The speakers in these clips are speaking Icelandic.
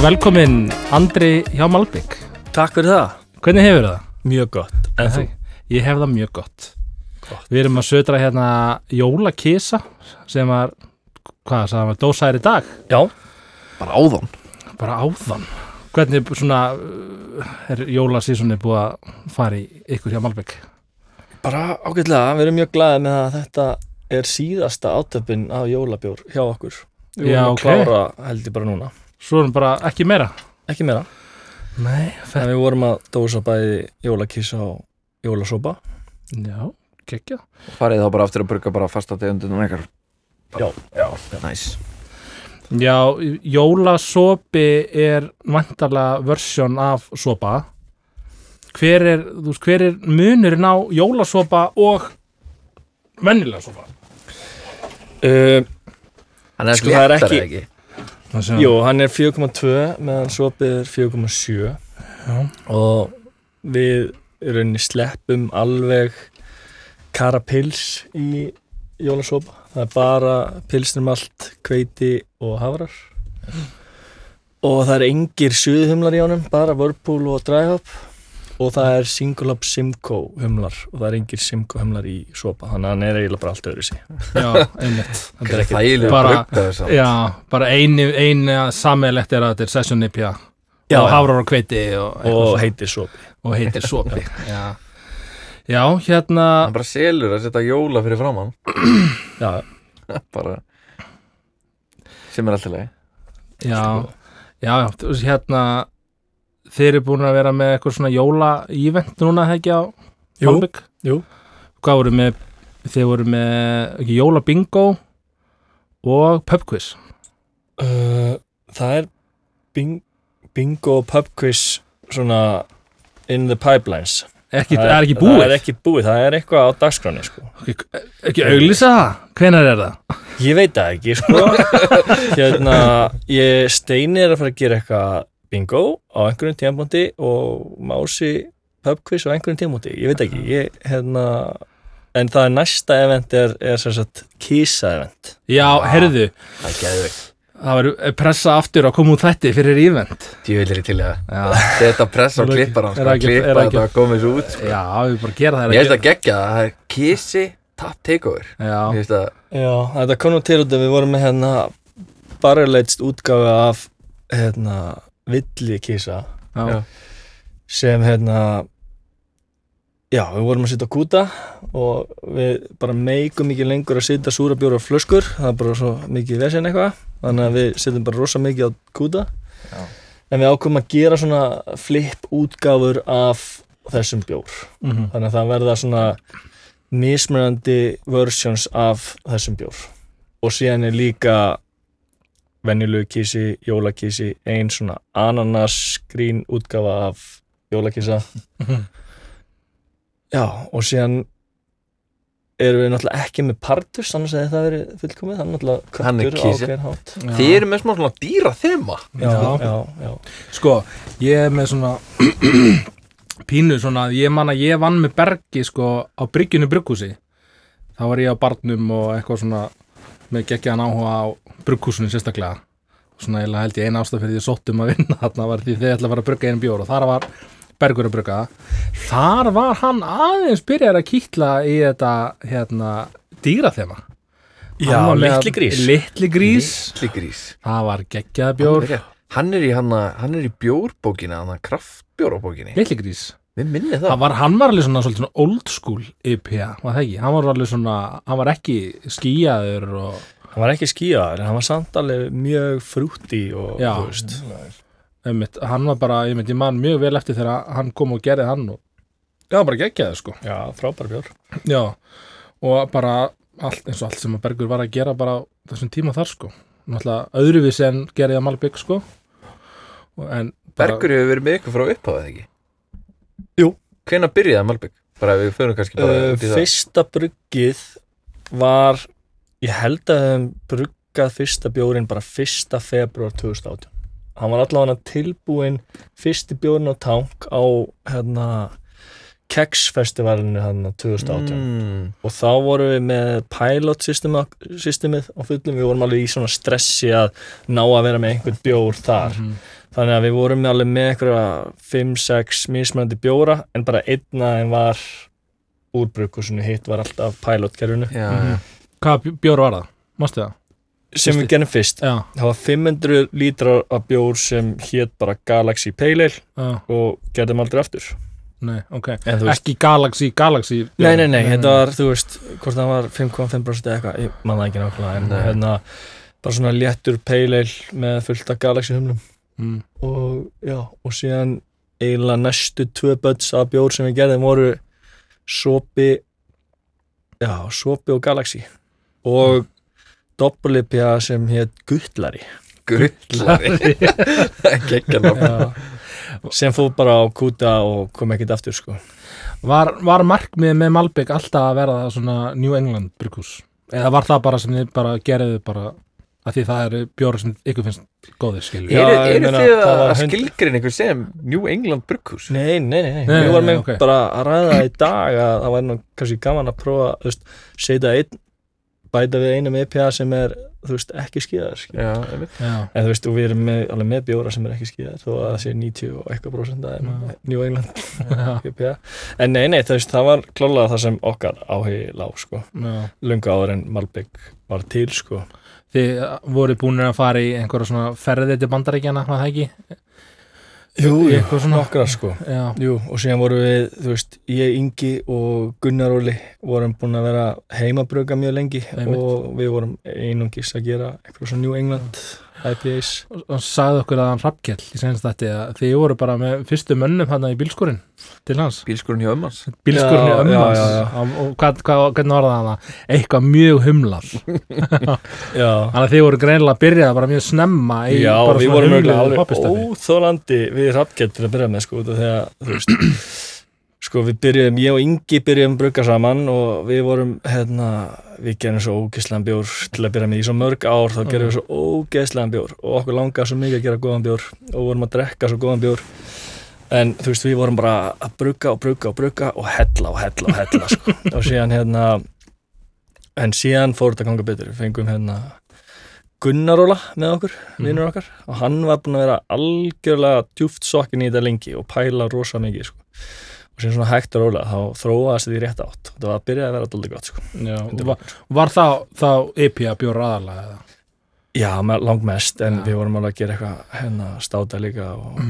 velkomin Andri hjá Malbygg Takk fyrir það, Hvernig hefur það? mjög gott En þú? Ég hef það mjög gott. Gott. Við erum að södra hérna jólakisa sem var, hvað sagði maður, dósæri dag, Já, bara áðan bara áðan. Hvernig svona uh, er jólasísunni búið að fara í ykkur hjá Malbygg? bara ágætlega, við erum mjög glæðið með að þetta er síðasta átöpin af jólabjór hjá okkur Við Já, vorum að ok. klára held ég bara núna Svo erum bara ekki meira. Ekki meira, Nei, við vorum að dósa bæði jólakísa og jólasopa Já, gekkja. farið þá bara aftur að brugga bara fasta tegundunum ykkar Já, já, næs Já, jólasopi er vantarlega versjón af sopa. Hver er, þú veist, hver er munurinn á jólasopa og vennilega sopa? uh, Sko, það er ekki- Jú, hann er 4,2 meðan sopið er 4,7 Já. og við í rauninni sleppum alveg karapils í jólasopa. Það er bara pilsnum allt hveiti og hafrar. Og það er engir suðhumlar í honum bara Whirlpool og Dryhop og það er Single Up Simcoe humlar og það er engir Simcoe humlar í sopa þannig að hann er eiginlega bara allt öðru sig. Já, einmitt. það er þægilega bara- Já, bara eini, eini sammeðlegt er að þetta er session nipja Já, og já. hafrar og kveiti og, og heitir sopi. Og heitir sopi já. já, hérna hann bara selur að setja jóla fyrir framann já, bara sem er alltaf leið já, já, já, hérna þeir eru búin að vera með eitthvað svona jóla-event núna, það ekki á Jú, Malbygg? jú. Hvað voru með, þeir voru með jóla-bingo og pubquiz Uh, það er bing, bingo og pub quiz svona in the pipelines ekki, það það er ekki það er ekki búið, það er eitthvað á dagskráni sko. ekki, ekki auglýsa það, hvenær er það? ég veit það ekki sko. hérna, ég steini er að fara að gera eitthvað bingo á einhverjum tímabóndi og mási pub quiz á einhverjum tímabóndi ég veit ekki, ég, hérna en það er næsta event er, er sem sagt kisa event Já, heyrðu, það er geðveikt. Það var pressa aftur að koma út þetta fyrir event. Djúvillir í til það. Já, þetta pressa og klippar er sko, það ekki- er klippa það að koma þessu út sko. já við bara gera það ég veist að gegja það, það er kissi tap takeover. Já, að þetta kom nú til út að við vorum með hérna barreleitst útgáfa af hérna villi kísa já, sem hérna já, við vorum að sitja á kúta og við bara meikum ekki lengur að sitja súra bjóra flöskur. Það er bara svo mikið vesinn eitthvað. Þannig að við sitjum bara rosa mikið á kúta. Já. en við ákveðum að gera svona flip útgáfur af þessum bjór. Mhm. þannig að það verða svona mismunandi versions af þessum bjór. Og síðan er líka venjulegu kísi, jólakísi ein svona ananas grín útgafa af jólakísa Mhm. já og síðan erum við náttúrulega ekki með partus annars hefði það verið fullkomið það er náttúrulega Hann köttur á hátt Já. þið eru með svona dýra þema já, Já. já, Sko, ég er með svona pínu svona, ég man að ég vann með bergi sko á bryggjunu brugghúsi þá var ég á barnum og eitthvað svona með geggjaðan áhuga á brugghúsinu sérstaklega. Og svona eiginlega held ég eina ástæð fyrir því ég sóttum að vinna þarna var því þið ætla að fara að brugga einu bjór og þar var bergur að brugga. Þar var hann aðeins byrjar að kýtla í þetta hérna dýraþema. Já Hann var með litli grís. Litli grís, litli grís. Það var geggjað bjór. Hann er í, hann er í bjórbókina hann kraftbjórabókinni Litli grís við minni það Það var, hann var alveg svona, svona old school IPA, var það ekki? Hann var alveg svona, hann var ekki skíjaður og, hann var ekki skíðaður en hann var samt alveg mjög frúti og Já. einmitt, hann var bara, ég myndi mann mjög vel eftir þegar hann kom og gerði hann og, já, bara geggjaði, sko. já, frábær bjór Já, og bara allt, eins og allt sem að Bergur var að gera bara á þessum tíma þar, sko. Náttúrulega öðruvísi en gerði að Malbygg, sko. Og, en bara, Bergur hefur verið með ykkur frá upphafið ekki Jú. hvenær byrjaði Malbygg? bara við förum kannski bara uh, fyrsta bruggið var ég held að höfum bruggað fyrsta bjórin bara fyrsta februar 2018 hann var allavega tilbúin fyrsti bjórin á tank á hérna Keksfestivalinu hann 2018 mm, og þá vorum við með pilot systemi, systemið á fullum, við vorum alveg í svona stressi að ná að vera með einhvern bjór þar Mhm. Þannig að við vorum alveg með einhverja 5-6 mismunandi bjóra en bara einna en var úr brugghúsinu, hitt var alltaf pilotkerfinu Já, Mhm. já. Hvað bj- bjór var það? Mástu það? sem við gerum fyrst Já, það var 500 lítrar af bjór sem hétt bara Galaxy Pale Ale já, og gerðum aldrei aftur nei, ok en Ekki Galaxy, Galaxy. Nei, nei, nei, þetta var, þú veist, hvort það var 5,5% eða eitthvað, ég man það ekki nákvæmlega en hérna, bara svona léttur pale ale með fullt af Galaxy humlum mm. og já, og síðan eiginlega næstu tvö böts af bjór sem við gerðum voru sopi já, sopi og Galaxy. Og doppelipja sem hétt Guttlari já, sem fóð bara á kúta og kom ekkert aftur sko. Var, var markmið með Malbygg alltaf að verða svona New England brugghús? Eða var það bara sem þið bara gerðu bara að því það eru bjóri sem ykkur finnst góðir skilur Já, Eru ég eru meina, þið það var að hund- skilgrin einhver sem New England brugghús? Nei, nei, nei, nei. Nei, við vorum nei, nei, ok. bara að ræða það í dag að það væri nú kannski gaman að prófa þú veist, setja einn bæta við einum EPA sem er þú veist, ekki skíðar skilur. Já, einmitt Já, en þú veist, og við erum með, alveg með bjóra sem er ekki skíðar þó að það sé 90 og eitthvað prósent að Já. New England já, EPA en nei, nei, þú veist, það var klálega það sem okkar áhugi lág, sko já. löngu áður en Malbygg var til, sko Þið voru búinir að fara í einhverja svona ferðið til bandaríkjana, var það ekki? Jú, nokkrar, sko Já, Jú, og síðan vorum við, þú veist, ég, Ingi og Gunnar Óli vorum búin að vera heimabröga mjög lengi Einmitt. og við vorum einungis að gera eitthvað svona New England IPAs. og og sagði okkur að hann Rappkjell í senast þetta að þið voru bara með fyrstu mönnum hann í bílskurinn til hans. Bílskurinn hjá ömmans bílskurinn í Já, ömmu já, hans. já, já. og og hvað, hvað, hvernig var það hana eitthvað mjög humlað. Þannig að þið voru greinilega að byrja bara mjög snemma í Já bara við vorum alveg óþólandi við Rappgett til að byrja með, sko, þegar, þú veist, sko, við byrjuðum, ég og Ingi byrjuðum að brugga saman og við vorum, hérna, við gerum svo ógeðslegan bjór til að byrja með í svo mörg ár, þá gerum við svo ógeðslegan bjór og okkur langar svo mikið að gera góðan bjór og vorum að drekka svo góðan bjór. En þú veist, við vorum bara að brugga og brugga og brugga og hella og hella og hella, sko, og síðan, hérna, en síðan fór þetta ganga betur, við fengum, hérna, Gunnaróla með okkur, vinnur okkar og hann var búinn að vera algjörlega djúft sokkin í þetta lengi og pæla rosa mikið sko. Og sem svona hægt og rólega þá þróaðist þetta í rétt átt og það var að byrja að vera dóldi gott sko. Já, var, var þá, þá IPA bjór aðalega eða? já, langmest en Já. við vorum alveg að gera eitthvað hérna státa líka og...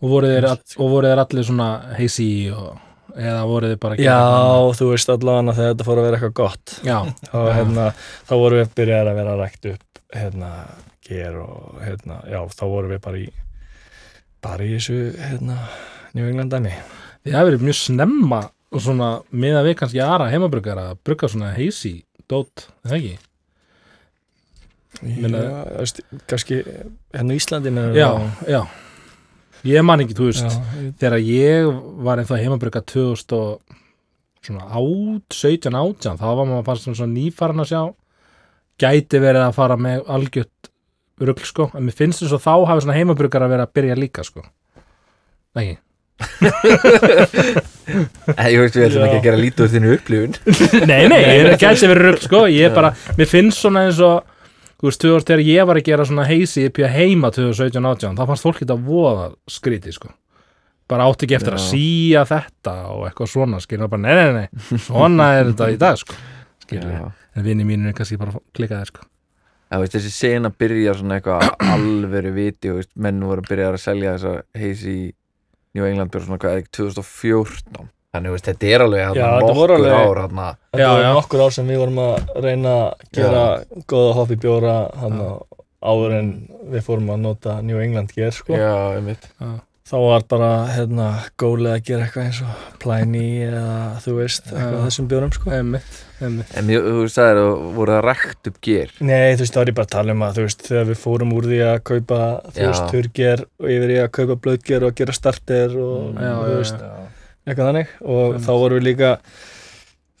og voru þeir, all, og voru þeir allir svona heisi og, eða voru þeir bara að já, gera- þú veist allavega þegar þetta fór að vera eitthvað gott já, og Já. hérna, þá vorum við byrjað að vera rækt upp hérna, ger og hérna, já, þá vorum við bara í bara í þessu hérna, New England dæmi þið hafa verið mjög snemma og svona meða við kannski aðra heimabruggar að brugga svona heisi dót, það ekki? Meina- Já, kannski hérna á Íslandi með Já, já Ég man ekki, þú veist, já, þegar ég var ennþá heimabrugga 2000 og svona át, 17 átján, þá var maður bara svona nýfarin að sjá gæti verið að fara með algjört rugl sko, en mér finnst þess að þá hafi svona heimabruggar að vera að byrja líka sko Ekki? Ég veist við ætlum ekki að gera lítið úr þínu upplifun. Nei, nei, ég gæti verið rugl sko, ég bara, mér finnst svona eins og þú veist, 2000 þegar ég var að gera svona heisi upp í að heima 2017 átján, þá fannst fólk þetta voða skrítið sko. Bara átti ekki eftir að Já. síja þetta og eitthvað svona, skilur. Bara, nei, nei, nei svona er þetta í dag, sko skilur Já. en vinni mínir er kannski bara klikkaðir, sko. Já, veist, þessi sena byrjar svona eitthvað alveru viti og veist, menn voru að byrja að selja þessa heisi í New England byrja svona hvað, er ekki 2014 Þannig, veist, þetta er alveg Já, hérna nokkur alveg- ár hérna Þetta Já, var já. nokkur ár sem við vorum að reyna að gera góða hoppi bjóra hann áður en við fórum að nota New England ger sko. Já, einmitt. Þá var bara hérna gólið að gera eitthvað eins og Pliny eða þú veist, eitthvað þessum bjórum sko. emmitt En mjög- þú sagðir að voru að rækt upp ger Nei, þú veist, þá er ég bara að tala um að þú veist, þegar við fórum úr því að kaupa þú Já. veist, turger og yfir í að kaupa blöðger og gera starter og Já, þú já, veist, já. eitthvað þannig og Einmitt. þá vorum við líka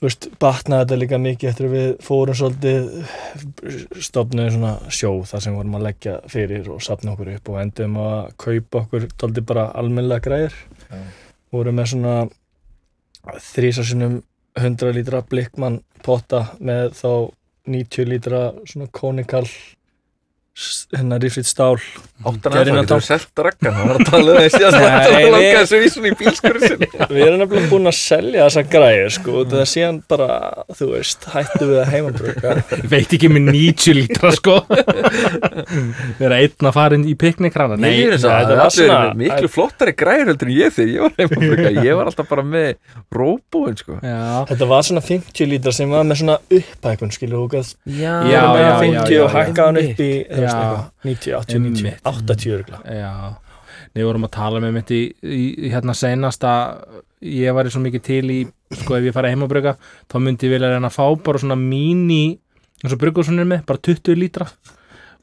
þú veist, batnaði þetta líka mikið eftir að við fórum svolítið stopnum svona sjó þar sem vorum að leggja fyrir og sapna okkur upp og endum að kaupa okkur tóldi bara almennlega græðir Já. vorum með svona þrísarsinnum 100 lítra blikkmann potta með þá 90 lítra svona kónikal hérna rifrið stál Áttan að það getur selt rakkan Það var að tala um það síðan Nei, Það við- langaði svo í sinni Við erum nefnilega búin að selja þessa græði sko, og það er síðan bara, þú veist, hættu við að heimabröka Ég veit ekki með 90 lítra sko. Vera einn að fara inn í piknikrana Nei, Nei, að það var er svona- miklu flottari græður heldur en ég þegar ég var heimafrika Ég var alltaf bara með róbóin sko. Já, Þetta var svona 50 lítra sem var með svona upphækun, skilur þú gæst Já, Já, með já, 50 já, og já, hækka hann upp í þú veist, Já. eitthvað, 90, 80, 90, Einmitt. 80 örgla já. Við vorum að tala með mitt í, í, í hérna seinasta Ég var svo mikið til í Sko ef ég fara heim að bruga Þá myndi ég vilja reyna að fá bara svona mini eins og brugusunir með, bara 20 lítra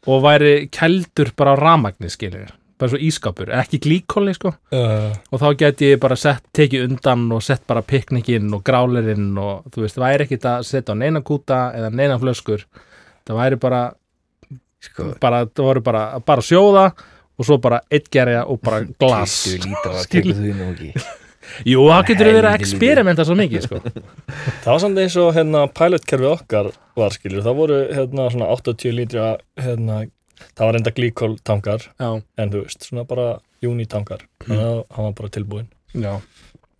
Og væri keldur bara á ramagni skilur Bara svo ískapur, ekki glíkóli sko. Uh, og þá geti ég bara sett, tekið undan og sett bara piknikinn og grálerinn og þú veist, það væri ekkit að setja á neina kúta eða neina flöskur. Það væri bara, sko. Bara það voru bara, bara sjóða og svo bara eitt gerja og bara glas. 20 lítrar að Skilur. tekur því nú ekki. Jú, það getur verið að experimenta svo mikið sko. Það var samt eins og hérna pilotkerfi okkar var, skilur, það voru hérna svona 80 lítra hérna, það var enda glíkól tankar Já, en þú veist, svona bara júni tankar þannig að hann var bara tilbúin já,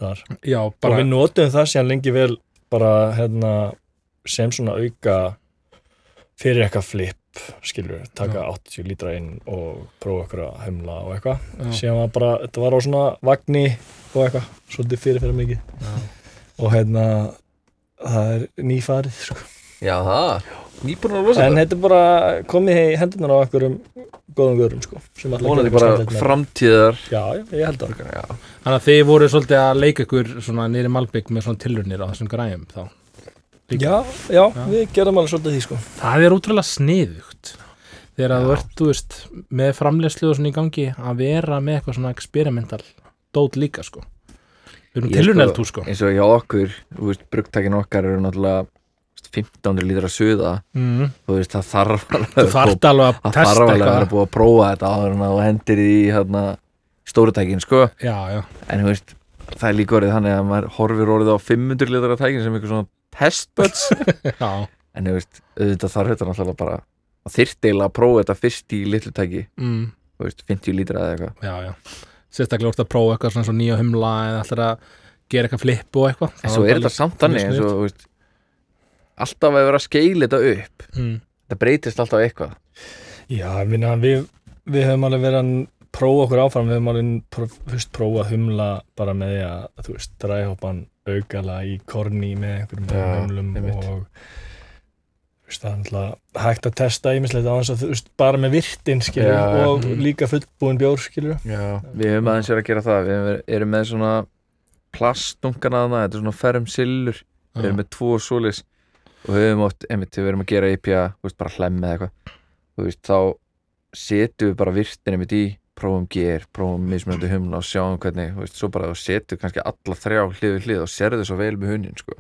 þar. Já og bara, við notum það síðan lengi vel bara hérna sem svona auka fyrir eitthvað flip skilur, taka 80 lítra inn og prófa eitthvað að heimla og eitthvað. Já. síðan var bara, þetta var á svona vagni og eitthvað, svolítið fyrir fyrir mikið. Og hérna það er nýfarið sko. Já, það, nýbúin að losa en þetta. þetta er bara komið í hendunar á einhverjum góðum görum sko, sem ætla að Vonandi gera bara framtíðar. Já, já, ég held að Já, þannig að þið voru svolítið að leika ykkur svona nýri malbygg með svona tilrunir á þessum græjum þá Líka. já, já, við gerum alveg svolítið því sko Það er útrúlega sniðugt þegar að Já. þú ert, þú veist, með framlegslu og svona í gangi að vera með eitthvað svona experimental dót líka, sko. Við erum Ég tilhörnelt þú, sko. eins og hjá okkur, þú veist, brugtækin okkar eru náttúrulega þú veist, 1500 lítra suða Mm. þú veist, það þarf alveg Þú þarft alveg að það testa þarf alveg að eitthvað. búið að prófa þetta áður en að þú hendir í hérna, stórutækin, sko Já, já, en þú veist, það er líka orðið þannig að maður horfir orðið á 500 lítra tækin sem eitthvað svona testböts já, en þú veist, auðvitað þarf þetta náttúrulega bara að þyrftilega að prófa þetta fyrst í litlu tæki, mm, þú veist, 50 lítra eða eitthvað. Já, já. Sérstaklega úrst að prófa eitthvað svona, svona nýja humla eða alltaf að gera eitthvað flip og eitthvað. en svo er þetta samt þannig eins og, þú veist alltaf að vera að skeila þetta upp. Mm. það breytist alltaf eitthvað. Já, ég minna, við, við höfum alveg verið að prófa okkur áfram, við höfum alveg fyrst prófa að humla bara með því að, þú veist, dræhoppan aukala í korni með einhverjum humlum einmitt. og það er hægt að testa ímislegt á þess að, þú veist, bara með virtin, skilur, Já, já. og líka fullbúin bjór, skilur. Já, við höfum aðeins verið að gera það. Við erum með svona plastungana þarna, þetta er svona ferm sillur. Við erum með tvo solis og við höfum oft, einmitt, við erum að gera IPA veist, bara hlemm eða eitthvað. Þú veist, þá setjum við bara virtin einmitt í, prófum ger, prófum mismunandi humla og sjáum hvernig, þú veist, svo bara þú setur kannski alla þrjá hlið við hlið og sérðu svo vel með hundin, sko.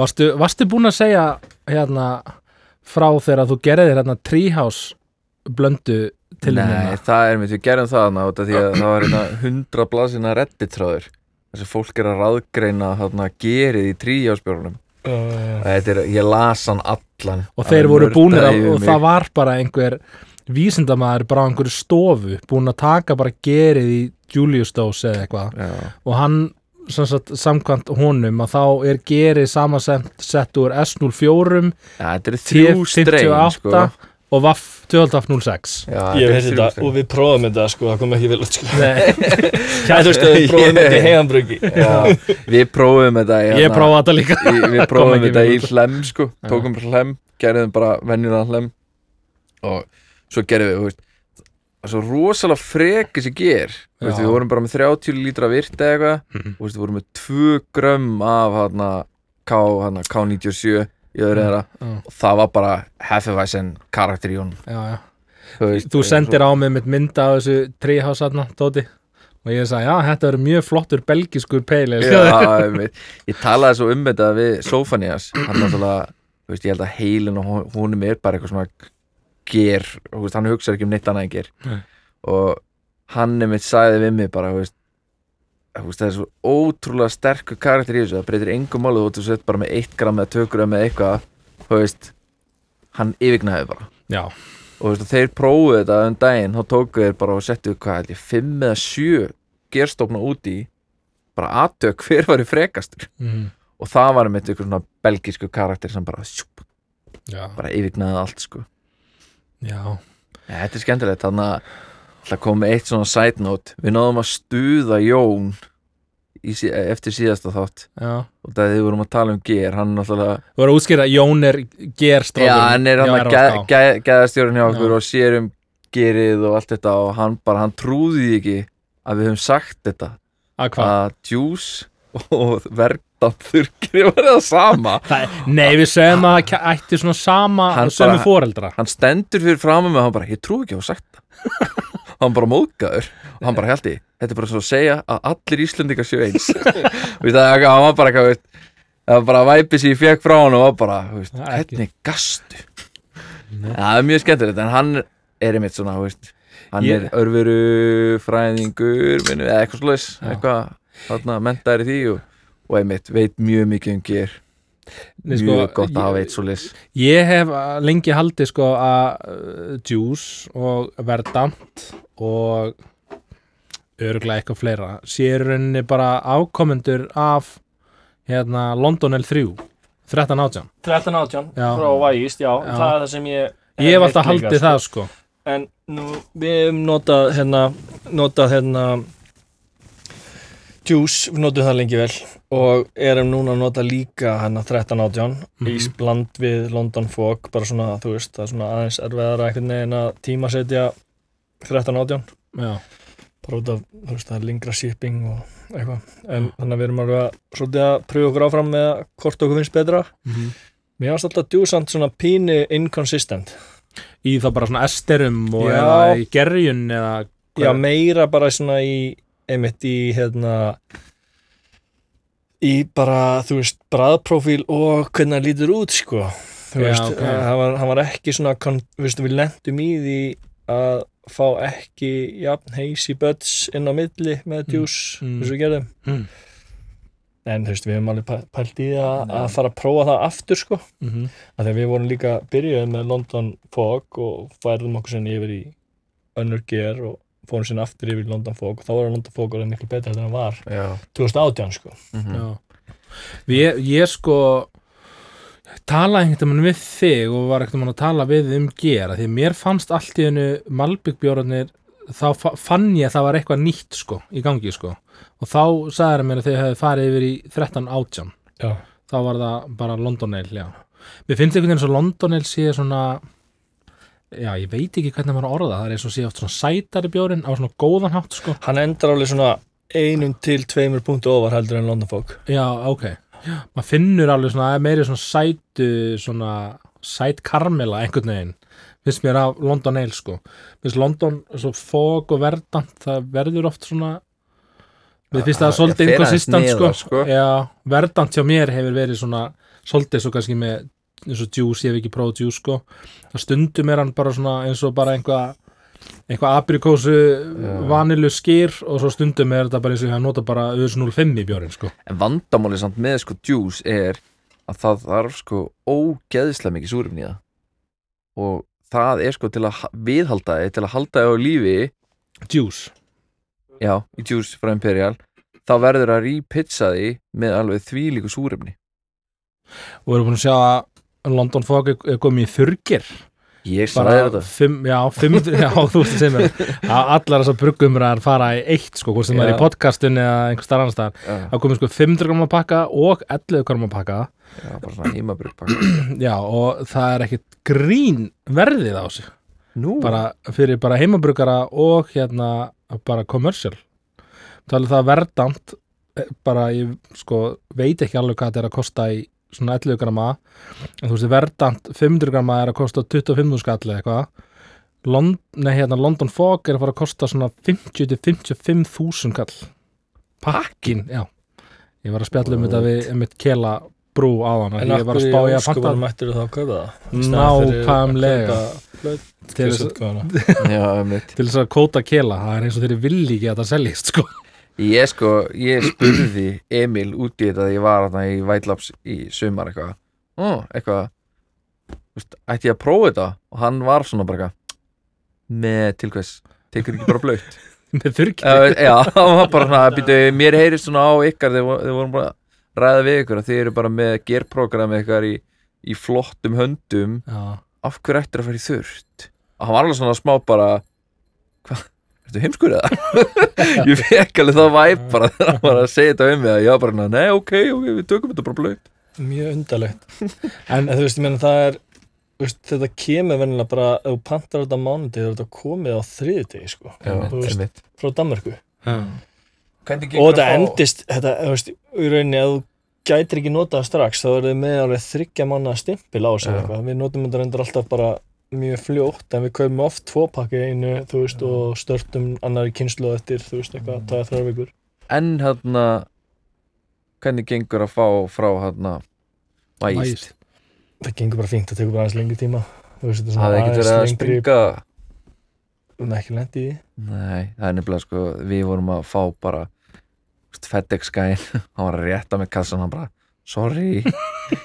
Varstu, varstu búin að segja hérna frá þegar þú gerðir hérna Treehouse blöndu til Nei, það er mitt, við gerum það þarna út af því að það var hérna hundra blasina redditráður þess að fólk er að ráðgreina þarna gerið í tríjáspjórnum Uh, Þetta er, ég las hann allan. Og þeir voru nördaði að, og það var bara einhver vísindamaður bara á einhverju stofu búin að taka bara gerið í Julius Dose eða eitthvað og hann sagt, samkvæmt honum að þá er gerið samansett sett úr S04 ja, þetta er þrjú streyn T58 sko. og VAF 1206 Já, ég þetta er veist þrjú þetta streyn. og við prófum þetta, sko, það kom ekki vel út, sko. Nei, Já, þú veist, við prófum þetta í. Já, Við prófum þetta í, ég hérna, prófaði þetta líka í, Við prófum þetta í hlem sko. Tókum bara hlem, gerðum bara venjulega hlem og svo gerðum við þú veist, það er svo rosalega freki sem ger Þú veist. Við vorum bara með 30 lítra virt eða eitthvað Mhm. Þú veist, Við vorum með 2 grömm af hana, K, hana, K97 í öðru þeirra Já, og það var bara Hefevæsen karakter í honum já, já. Þú, veist, þú sendir á mig mitt mynda af þessu Treehouse aðna, Tóti og ég sagði, já, þetta verður mjög flottur belgiskur peil einmitt. ég talaði svo um þetta við Sofanias hann náttúrulega, þú veist, ég held að heilin og hon- honum er bara eitthvað svona ger, veist, hann hugsaði ekki um neitt annað en ger Nei. og hann er mitt sagði við mig bara, veist, það er svo ótrúlega sterkur karakter í þessu. Það breytir engum máli þú veist, bara með 1 gram eða 2 gram eða eitthvað. Hann yfirgnaði bara. Já, og þeir prófuðu þetta um daginn. Þá tóku þeir bara og settu hvað held ég, fimm eða sjö gerstofna úti bara aðtök hver var í frekastur. Mm. og það var með svona belgísku karakter sem bara, sjúp, bara yfirgnaði allt sko já. Ja, þetta er skemmtilegt, þannig að það kom eitt svona side note. Við náðum að stuða Jón í, sí- eftir síðasta þátt. Já. Og það þið vorum að tala um ger hann náttúrulega, Þú voru að útskýra að Jón er gerstrákur já hann er hann að geðastjórun hjá okkur Já. og sér um gerið og allt þetta og hann bara, hann trúði því ekki að við höfum sagt þetta. Að að juice og verðanþurkir var það sama? Það, nei, við segjum að það ætti svona sama sömu bara- foreldra. hann stendur fyrir fram með hann bara, ég trú ekki að hafa sagt hann bara móðgæður og hann bara held í, þetta er bara svo að segja að allir Íslendingar séu eins. Og það hann var bara eitthvað það var bara væpið sem ég fekk frá hann og var bara, Það er gastu? Ja, það er mjög skemmtilegt en hann er einmitt svona, veist hann Ég- er örveru fræðingur eða eitthvað slúðis, eitthvað mentaður í því og, og einmitt veit mjög mikið um ger Nei, mjög sko, gott að hafa eitt slúðis Ég hef uh, lengi haldið sko að uh, Juice og Verdant og örgulega eitthvað fleira. Séu rauninni bara ákomendur af hérna London L3 13 átján. 13 átján Já. frá Vægist, já, Já. það er það sem ég Ég hef alltaf haldið sko. það sko. En nú, við hefum notað hérna, notað hérna Juice, við notum það lengi vel og erum núna að nota líka hérna 13 átján Mhm. í bland við London Fog bara svona, þú veist, það er svona aðeins erfiðara einhvern veginn að tímasetja 13 átján Já, bara út af, þú veist, það er lengra shipping og eitthvað, en þannig að við erum alveg að svolítið að pröfa okkur áfram með hvort okkur finnst betra. Mhm. Mér varst alltaf djúsamt svona pínu inconsistent. í þá bara svona esterum og Já. eða í gerjun eða Já, meira bara svona í, einmitt í, hérna, í bara, þú veist, bræðprófíl og hvernig það lítur út, sko. Þú Já, veist, ok. hann, var, hann var ekki svona, kon, þú veist, við lendum í því að fá ekki jafn hazy buds inn á milli með djús, mm. eins og við gerðum. Mm. En þú veist, við hefum alveg pæ- pælt í að, að fara að prófa það aftur sko. Mhm. Af því að við vorum líka byrjuð með London Fog og færðum okkur sinni yfir í önnur ger og fórum sinni aftur yfir London Fog og þá var London Fog orðið miklu betra en það var já, 2018 sko. mhm. Já. Ég, ég sko talaði einhvern veginn við þig og var einhvern veginn að tala við um gera því mér fannst allt í hennu Malbyggbjórnir þá fa- fann ég að það var eitthvað nýtt sko í gangi sko og þá sagði mér að þau hefði farið yfir í 13 átján Já. þá var það bara London Ale, já mér finnst einhvern veginn svo London Ale sé svona já, ég veit ekki hvernig maður orða það er eins og sé oft svona sætari bjórin á svona góðan hátt sko Hann endar alveg svona einum til tveimur punktu ofar heldur en London Fog. Já, ok maður finnur alveg svona, er meiri svona sætu svona sæt karmela einhvern veginn finnst mér af London Ale sko finnst London svo fók og verdant það verður oft svona við finnst það svolítið inkonsistent sko. sko. Já, verdant hjá mér hefur verið svona svolítið svo kannski með eins og juice, ég hef ekki prófað juice sko. Það stundum er hann bara svona eins og bara einhvað eitthvað aprikósu vanilu skýr og svo stundum er þetta bara eins og ég nota bara öðs 05 í bjórin sko. En vandamáli samt með sko juice er að það þarf sko ógeðslega mikið súrefni í það. Og það er sko til að ha- viðhalda þið, til að halda þið á lífi. Juice. Já, í juice frá Imperial. Þá verður að repitcha því með alveg þvílíku súrefni. Og við erum búin að sjá að London Fog er er komið í þurgir Ég bara þetta. fimm, já, fimm, já, þú veist að segja mér. Að allar þessar bruggumræðar fara í eitt sko, hvort sem það er í podcastun eða einhver starf annar Já, þá komið sko 500 gramma pakka og 11 gramma pakka. Já, bara svona heimabrugg já, og það er ekkit grín verðið á sig. Nú, bara fyrir bara heimabruggara og hérna bara commercial. Talið það verdant eh, bara ég sko veit ekki alveg hvað þetta er að kosta í svona 11 gramma. En þú veist verdant 500 gramma er að kosta 25 skall eða eitthvað. Lond, nei, hérna, London Fog er að fara að kosta svona 50-55 þúsund kall pakkin, já. Ég var að spjalla um þetta við um eitt kela brú á hann En ég var að akkur í spá ég að óskupunum panta mættir þú þá að kaupa það? Nákvæmlega til þess, að kóta kela það er eins og þeir vilji ekki að það seljist sko. Ég sko, ég spurði Emil út í þetta þegar ég var þarna í Labs í sumar eitthvað. Ó, eitthvað veist, Ætti ég að prófa þetta? Og hann var svona bara eitthvað með tilkvæs tekur ekki bara blöyt með þurrki Já, já, það var bara svona býtu, mér heyrist svona á ykkar þegar þegar vorum bara að ræða við ykkur að þið eru bara með gerprogram ykkar í, í flottum höndum. Já, af hverju ættir að fara í þurrt? Og hann var alveg svona smá bara hvað, ertu heimskur eða? ég fekk alveg það væp bara þegar hann var að segja þetta um mig að ég var bara, nei, ok, ok, við tökum þetta bara blöyt mjög undarlegt. En þú veist, ég meina það er þú veist, þetta kemur vennilega bara ef þú pantar þetta á mánuði þá er þetta komið á þriðutegi sko, þú veist, einmitt. frá Danmörku. Já, Hvernig og þetta endist, þetta, þú veist, í rauninni að þú gætir ekki notað það strax þá er þið með alveg þryggja manna stimpil á sig eitthvað, við notum þetta reyndar alltaf bara mjög fljótt en við kaupum oft tvo pakki einu, þú veist, og störtum annari kynslu eftir, þú veist, eitthvað, tæða þrjár vikur. En hérna hvernig gengur að fá frá hérna vægist það gengur bara fínt, það tekur bara aðeins lengri tíma. Þú veist, þetta er Það hefði ekki verið að springa? Er ekki lendi í. Nei, það er nefnilega sko við vorum að fá bara veist, FedEx gæinn, hann var að rétta með kassan hann bara, sorry.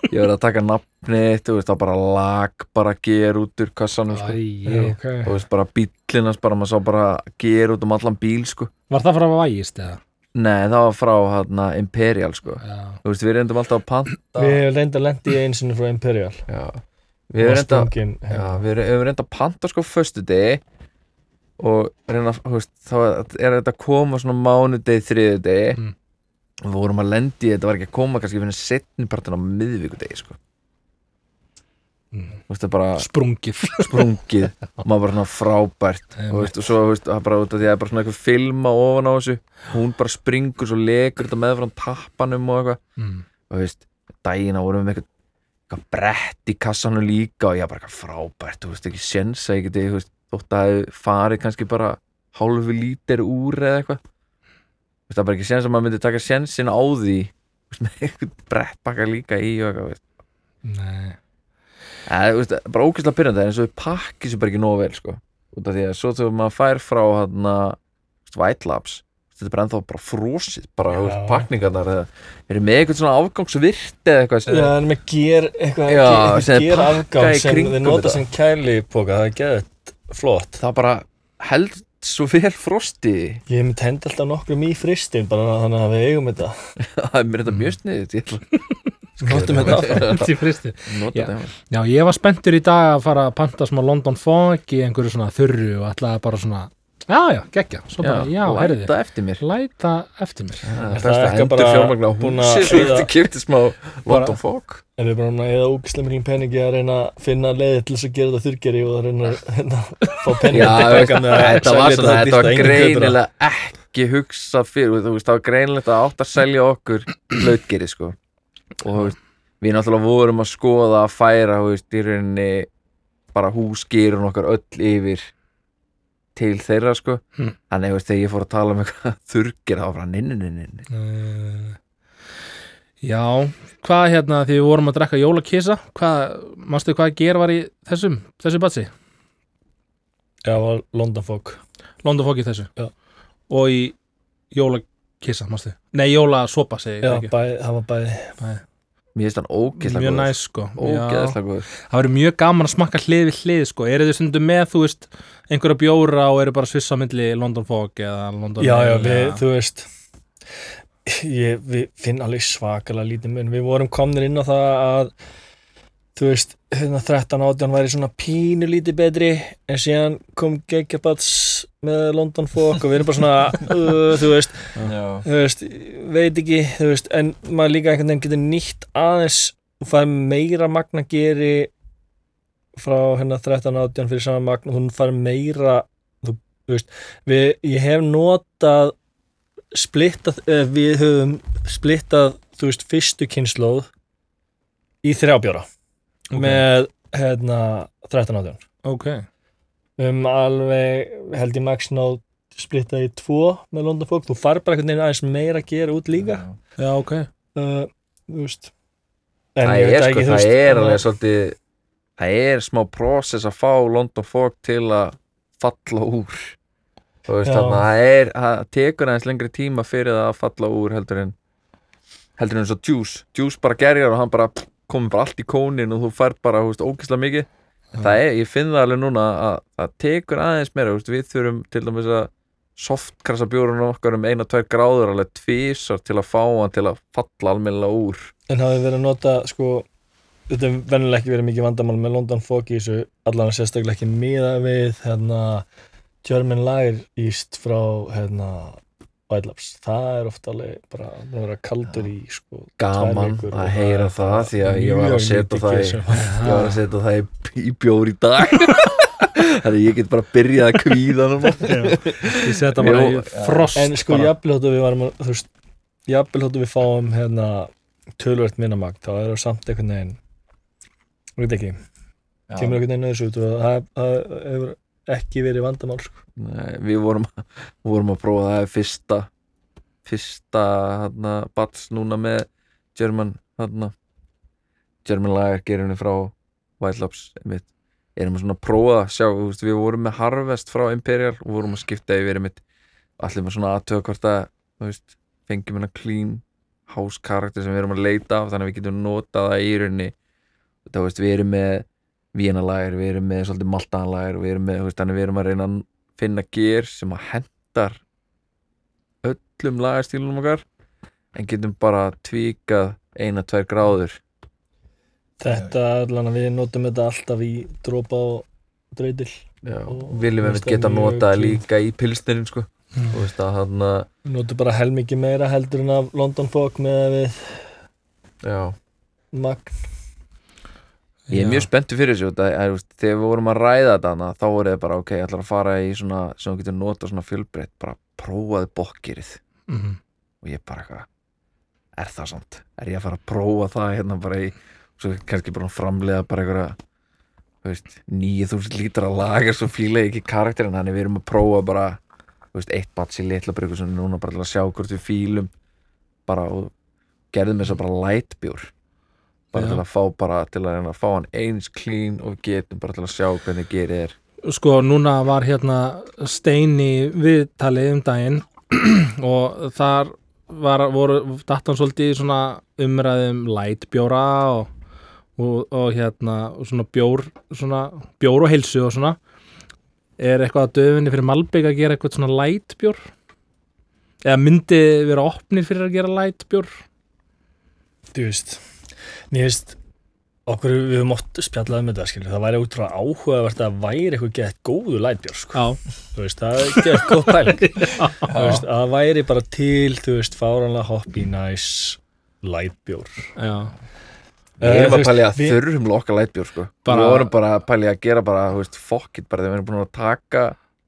Ég verið að taka nafnið, þú veist það bara lag, bara ger út úr kassanum sko. Æ, ok, og veist bara bíllinans bara, maður sá bara ger út um allan bíl sko. Var það frá vægist eða? Nei, það var frá hérna Imperial sko. Já, Þú veist, við reyndum alltaf að panta við hefum reyndar lendi í einu sinni frá Imperial. Já, við reyndum reynda að panta sko föstu degi og reyna, þú veist, þá er þetta að koma svona mánudegi, þriðu degi Mm. Við vorum að lendi þetta var ekki að koma kannski fyrir setnipartin á miðvíkudegi sko, mm. veist, bara sprungið. sprungið. Maður bara frábært. Og, veist, og svo, veist, bara út af því að það er bara svona eitthvað filma ofan á þessu, hún bara springur svo legur þetta meðfram tappanum og eitthvað. Mm. og veist, dagina vorum við með eitthvað, brett í kassanum líka og ég bara frábært, þú veist, ekki séns að ég geti, þú veist, þótt að það farið kannski bara hálfu lítir úr eða eitthvað það er bara ekki séns að maður myndi taka sénsinn á því með eitthvað brettbakka líka í og eitthvað, Nei. Þú veist, bara ókvæslega pyrrandi eins og við pakki sér bara ekki nógu vel, sko. Út af því að svo þegar maður fær frá hann White Labs þetta er bara ennþá bara frosið bara ja. pakningarnar eða eru með eitthvað svona afgangsvirt eða eitthvað Já, en með ger eitthvað, Já, ger, ger afgang í sem þið nota sem kælipoka, það er geðið flott. Það bara held svo vel frosti. Ég hef myndi hendi alltaf nokkrum í fristin bara þannig að við eigum þetta. Það er mér þetta mjög sniðið ég ætla Notum þetta. Að Til fristi. nota Já. Já, ég var spenntur í dag að fara að panta smá London Fog í einhverju svona þurru og ætlaði bara svona Já, já, geggja, svo bara, já, herriði læta eftir mér. Læta eftir mér. Það Er best að ekki endur bara fjármagna á að húsi svo eftir kipti smá London Fog. En við erum bara eða ógislega mikil peningi að reyna að finna leiði til þess að gera þetta þurrgeri og að reyna að hérna, fá peningi Já, veist, þetta var svona, þetta var greinilega greinilega ekki hugsa fyrir, þú veist, það var greinilegt að átt að selja okkur hlautgeri, sko. Og við náttúrulega vorum að skoða að færa, þú veist, í rauninni bara húsgerun okkar öll yfir til þeirra, sko. Hm. þannig, veist, þegar ég fór að tala um eitthvað þurrgeri, þá var bara ninninninnin uh, Já, hvað hérna því við vorum að drekka jólakisa hvað, mástu hvað ger var í þessum þessu batsi? Já, það var London Fog. London Fog í þessu? Já. og í jólakisa, mástu? Nei, jólasopa segi Já, ég ekki. bæ, það var bæði Mér finnst hann ógeðslega Mjög góður. næs sko. Já. Ógeðslega góður. Það verður mjög gaman að smakka hlið við hlið sko. Eru þið stundum með, þú veist, einhverja bjóra og eru bara svissa milli London Fog eða London Já, já, við, eða- þú veist ég, við finn alveg svakalega lítið mun. Við vorum komnir inn á það að þú veist, hérna 13 átján væri svona pínu lítið betri en síðan kom Geggjabats með London Fog og við erum bara svona uh, þú veist, þú veist veit ekki, þú veist, en maður líka einhvern veginn getur nýtt aðeins og fær meira magna geri frá hérna 13 átján fyrir sama magna, hún fær meira þú, þú veist, við, ég hef notað splittað, eh, við höfum splittað, þú veist, fyrstu kynnslóð í þrjábjóra Ok. með hérna 13 átján. Ok, um alveg held ég max náð splittað í tvo með London Fog, þú far bara einhvern veginn aðeins meira að gera út líka. Já, ok. Uh, þú veist. En það ég er veit sko, ekki, þú það veist, er alveg svolítið það er smá prósess að fá London Fog til að falla úr. Veist það er það tekur aðeins lengri tíma fyrir það að falla úr heldur en heldur en eins og Juice Juice bara gerjar og hann bara komið bara allt í kónin og þú fær bara, veist, ógislega mikið. Það er, ég finn það alveg núna að það tekur aðeins meira, veist, við þurfum til dæmis að softkrasa bjórun okkar um eina, tvær gráður alveg tvísar til að fá hann til að falla almennilega úr. En hafið verið að nota, sko, þetta er vennilega ekki verið mikið vandamál með London Fog í þessu, allan sérstaklega ekki miða við, hérna, German Lager East frá, hérna, White Labs. Það er ofta alveg bara, að vera kaldur í, sko, gaman að heyra er það því að ég var að setja það í, ég var að setja það í, í bjór í dag. Þannig að ég get bara byrjað að kvíða Ég setja bara í frost En sko, hóttu við varum, að- þú veist, jafnvel hóttu við fáum, hérna, tölvöld minnamagt, þá er það samt einhvern veginn, ég veit ekki, kemur einhvern veginn þessu út og það hefur ekki verið vandamál, sko. Nei, við vorum, vorum að prófa það fyrsta fyrsta hana, bats núna með German hana, German lager gerunni frá White Labs einmitt. erum að svona prófa sjá þú veist, við vorum með Harvest frá Imperial og vorum að skipta yfir einmitt. Allir með svona aðtöða hvort að þú veist, fengjum hérna clean house karakter sem við erum að leita af þannig að við getum notað það í rauninni þú veist, við erum með vínalægir, við erum með svolítið maltaðanlægir við erum með, þú veist, þannig við erum að reyna að finna ger sem að hendar öllum lagastílunum okkar en getum bara tvíkað eina, tvær gráður Þetta, allan að við notum þetta alltaf í dropa og drautil. Já, Og viljum við geta clean. líka í pilsnerin sko þú veist að hann að notum bara helmikið meira heldur en af London Fog með við já, magn. Ég er Já. mjög spenntur fyrir þessu þegar við vorum að ræða þetta þá voru þið bara ok, ég ætlar að fara í svona sem þú getur notað svona fjölbreytt bara prófaði bokkirið Mhm. og ég bara eitthvað er það samt, er ég að fara að prófa það hérna bara í, svo kannski bara framlega bara einhverja þú veist, 9000 lítra lagar svo fíla ég ekki karakterin, þannig við erum að prófa bara, veist, eitt bats í litla bryggu sem núna bara til að sjá hvort við fílum bara og gerðum þess að bara lightbjór bara Já. til að fá bara, til að reyna að fá hann eins clean og getum bara til að sjá hvernig gerið er. Sko, núna var hérna Steini viðtalið um daginn og þar var, voru datan svolítið í svona umræðum lightbjóra og, og, og hérna og svona bjór, svona bjór og heilsu og svona. Er eitthvað að döfinni fyrir Malbygg að gera eitthvað svona lightbjór? Eða myndi vera opnir fyrir að gera lightbjór? Þú veist, mér veist, okkur við höfum oft spjallað um þetta, skilur, það væri útrúlega áhugavert að væri eitthvað gett góðu lætbjór, sko. Já, Þú veist, það er gett góð pæling. Þú veist, að það væri bara til, þú veist, fáranlega hoppy, nice lætbjór. já Við Eh, erum að pæli að þurfum loka lightbjór sko. Bara- Við vorum bara að pæli að gera bara, þú veist, fuck it bara þegar við erum búin að taka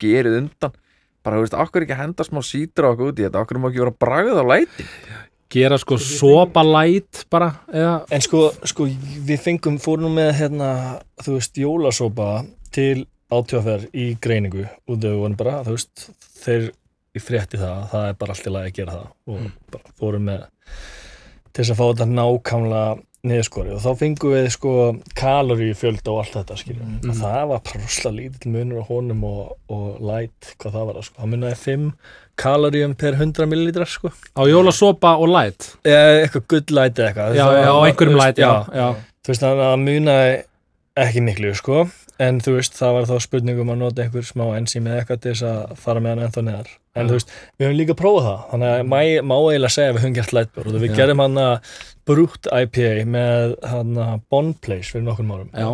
gerið undan bara, þú veist, okkur ekki að henda smá sítur á okkur út í þetta, okkur má ekki vera að bragða á læti gera sko sopa light bara eða, En sko, sko, við fengum, fórum með, hérna, þú veist, jólasópa til átjóðferð í greiningu og þau vorum bara, þú veist, þeir í frétti það, það er bara allt í lagi að gera það og bara fórum með til þess að fá þetta nákvæmlega niðurskori og þá fengum við sko kaloríu fjölda og allt þetta skiljum Mhm. og það var prosla lítill munur á honum og, og light, hvað það var sko, það munaði 5 kaloríum per 100 millilitrar sko. Á jólasopa og light? Eða eitthvað good light eða eitthvað. Já, Það já, á einhverjum veist, light, já, já. þú veist þannig að það munaði ekki miklu sko. En þú veist það var þá spurningum að nota einhver smá enzím eða eitthvað til þess að fara með hann ennþá neðar. En þú veist við höfum líka prófað það. Þannig að má, eiginlega segja að við höfum gert lightbjörn og við gerðum hann að brútt IPA með hann að Bond Place fyrir nokkur árum. Já,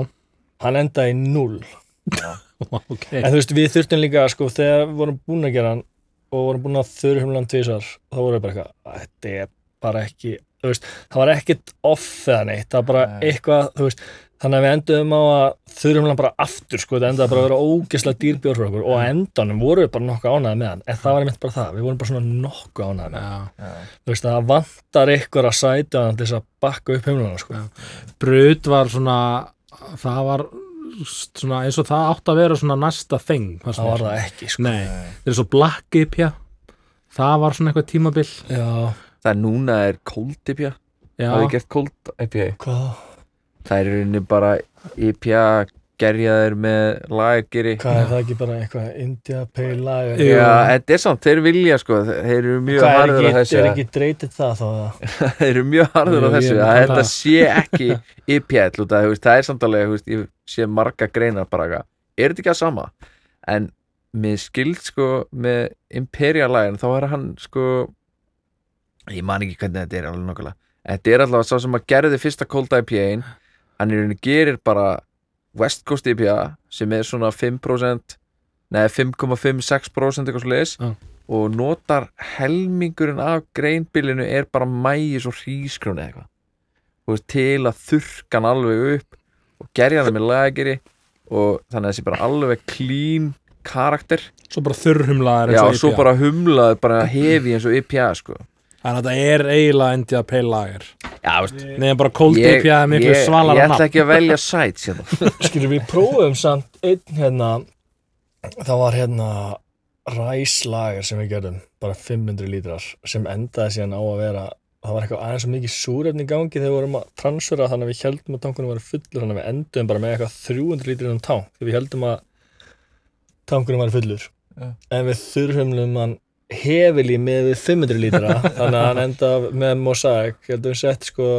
hann endaði í null ok. En þú veist við þurftum líka sko þegar við vorum búin að gera hann og vorum búin að þurrhumlan tvisar þá vorum við bara eitthvað þetta er bara ekki veist, það var ekkit off eða neitt það var bara Nei. eitthvað þú veist, þannig að við enduðum á að þurrhumlan bara aftur sko, þetta endaði bara að vera ógeðslega dýrbjörn fyrir okkur. Og á endanum vorum við bara nokkuð ánæði með hann. En það var einmitt bara það, við vorum bara svona nokkuð ánæði með hann. Já. þú veist, það vantar ykkur að sæta hann til þess að bakka upp humlana sko. Já. Brut var svona það var svona eins og það átt að vera svona næsta þeng það var það ekki sko. Nei, það er svo Black IPA það var svona eitthvað tímabil. Já, Það er núna er cold IPA Já, Það er IPA Það í rauninni bara IPA gerjaðir með laggeri Hvað er það ekki bara eitthvað India Pale Lager. Já, þetta er samt, þeir vilja sko þeir eru mjög Hvað er harður á þessu er ekki dreitið það þá það? þeir eru mjög harður á þessu ég að þetta það. sé ekki IPL út af, þú veist, það er samt alveg ég sé marga greinar bara eitthvað. er þetta ekki að sama en mér skild sko með Imperial Lion þá er hann sko ég man ekki hvernig þetta er alveg nokkulega þetta er allavega sá sem að gerði fyrsta Cold IPA-in hann í rauninni gerir bara West Coast IPA sem er svona 5% neða 5,56% eitthvað leiðis Já. og notar helmingurinn af greinbílinu er bara mægis og hrískrón eða eitthvað veist, til að þurrka hann alveg upp og gerja hann með lageri og þannig að þessi bara alveg clean karakter Svo bara þurrhumlaðar já, eins og og svo IPA. bara humlaður bara hefi eins og IPA sko Þannig að þetta er eiginlega India Pale Lager já, veist, Nefnum bara Cold IPA er miklu ég, ætla ekki að velja sæt hérna. Skilur við prófum samt einn hérna það var hérna ræslager sem við gerðum bara 500 lítrar sem endaði síðan á að vera það var eitthvað aðeins svo mikið súrefni í gangi þegar við vorum að transfera þannig að við heldum að tankunum var fullur þannig að við endum bara með eitthvað 300 lítrar um tank þegar við heldum að tankunum var fullur Já. en við þurfum hann hefili með við 500 lítra þannig að hann enda með mosaik ég heldum við sett sko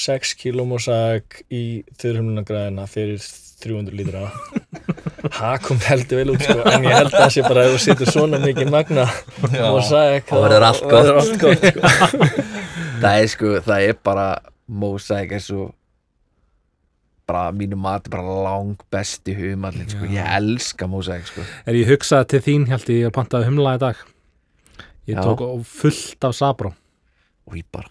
6 kíló mosaik í þurrhumlunagræðina fyrir 300 lítra það kom heldur vel út sko en ég held að það sé bara ef þú situr svona mikið magna mosaik Það verður allt gott. verður allt gott sko. það er sko, það er bara Mosaic er svo bara að mínu mati bara lang besti humallin sko, ég elska Mosaic sko. Er ég hugsaði til þín held ég að pantaði humla í dag Ég Já. tók fullt af Sabró og ég bara,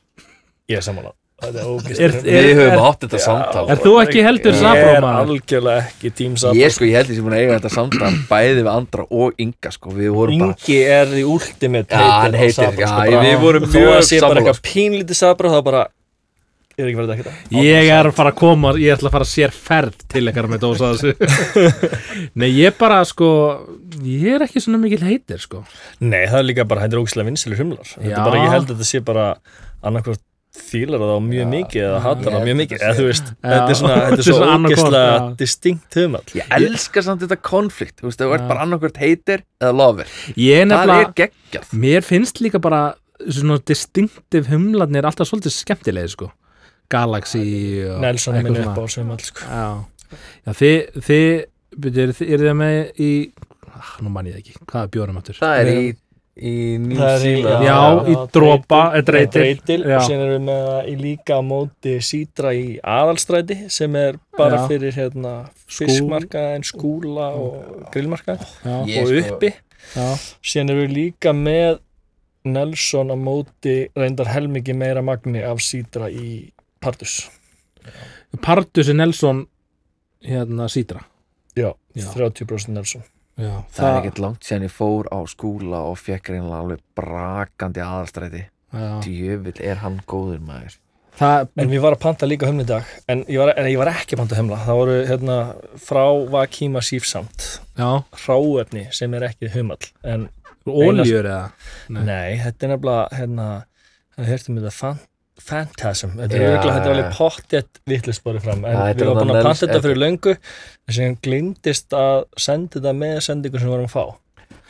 ég er sammála. Þetta er Er- ógist er- við höfum átt þetta samtal. Er þú ekki heldur ég er maður? algjörlega ekki tím Sabró ég sko, ég held ég sem búin að eiga þetta samtal bæði við andra og Inga sko, við vorum bara Ingi er því ultimate Já, hann á heitir- já, sko, bara- við vorum þó mjög að sé bara sammála, eitthvað pínlítið sabra þá bara er ekki verið ekkert að Ég er að fara að koma, ég ætla að fara að sér ferð til ekkar með dósa þessu. Nei, ég bara sko ég er ekki svona mikil heitir sko. Nei, það er líka bara, þetta er ógæslega vinsilir humlar. Þetta er bara, ég held að þetta sé bara annarkvort fílar það á mjög mikið eða hatar það Ég mjög mikið. eða þú veist, þetta er svona, þetta Þetta er svo ógæslega já. distinkt humall. Ég elska samt þetta konflikt, þú veist, ert Já. bara annarkvört heitir eða lover, Ég er það er geggjað. Mér finnst líka bara svona distinktiv humlarnir alltaf svolítið skemmtilegi sko Galaxy Nelson er svona. upp á humall sko. Já, Já þið, þið, byrju, er, er þið með í, ah, nú man ég ekki, hvað er bjórum áttur? það er í, í Zealand Já, í dropa, er dreitil. og síðan erum við með það í líka á móti sítra í aðalstræti sem er bara Já. fyrir hérna, fiskmarkaðin, skúla og grillmarkað Já, Ég- og sko- uppi já, síðan erum við líka með Nelson á móti reyndar helmingi meira magni af sítra í Pardus Pardus Nelson hérna sítra já, Já. 30% Nelson. Já, það er ekkert langt síðan ég fór á skúla og fekk reynilega alveg brakandi aðalstræti. Já, djöfull er hann góður maður. Það, en við varum að panta líka í dag. En ég var, en ég var ekki að panta humla það voru hérna frá Vakima Sífsamt já, hráefni sem er ekki en óljur eða? Nei. nei, þetta er nefnilega hérna, það hértum þetta fan, Phantasm, þetta er örgulega þetta er alveg pottjett vittlust borið fram en við varum búin að panta þetta fyrir löngu en sem glimtist að senda þetta með sendingu sem við varum að fá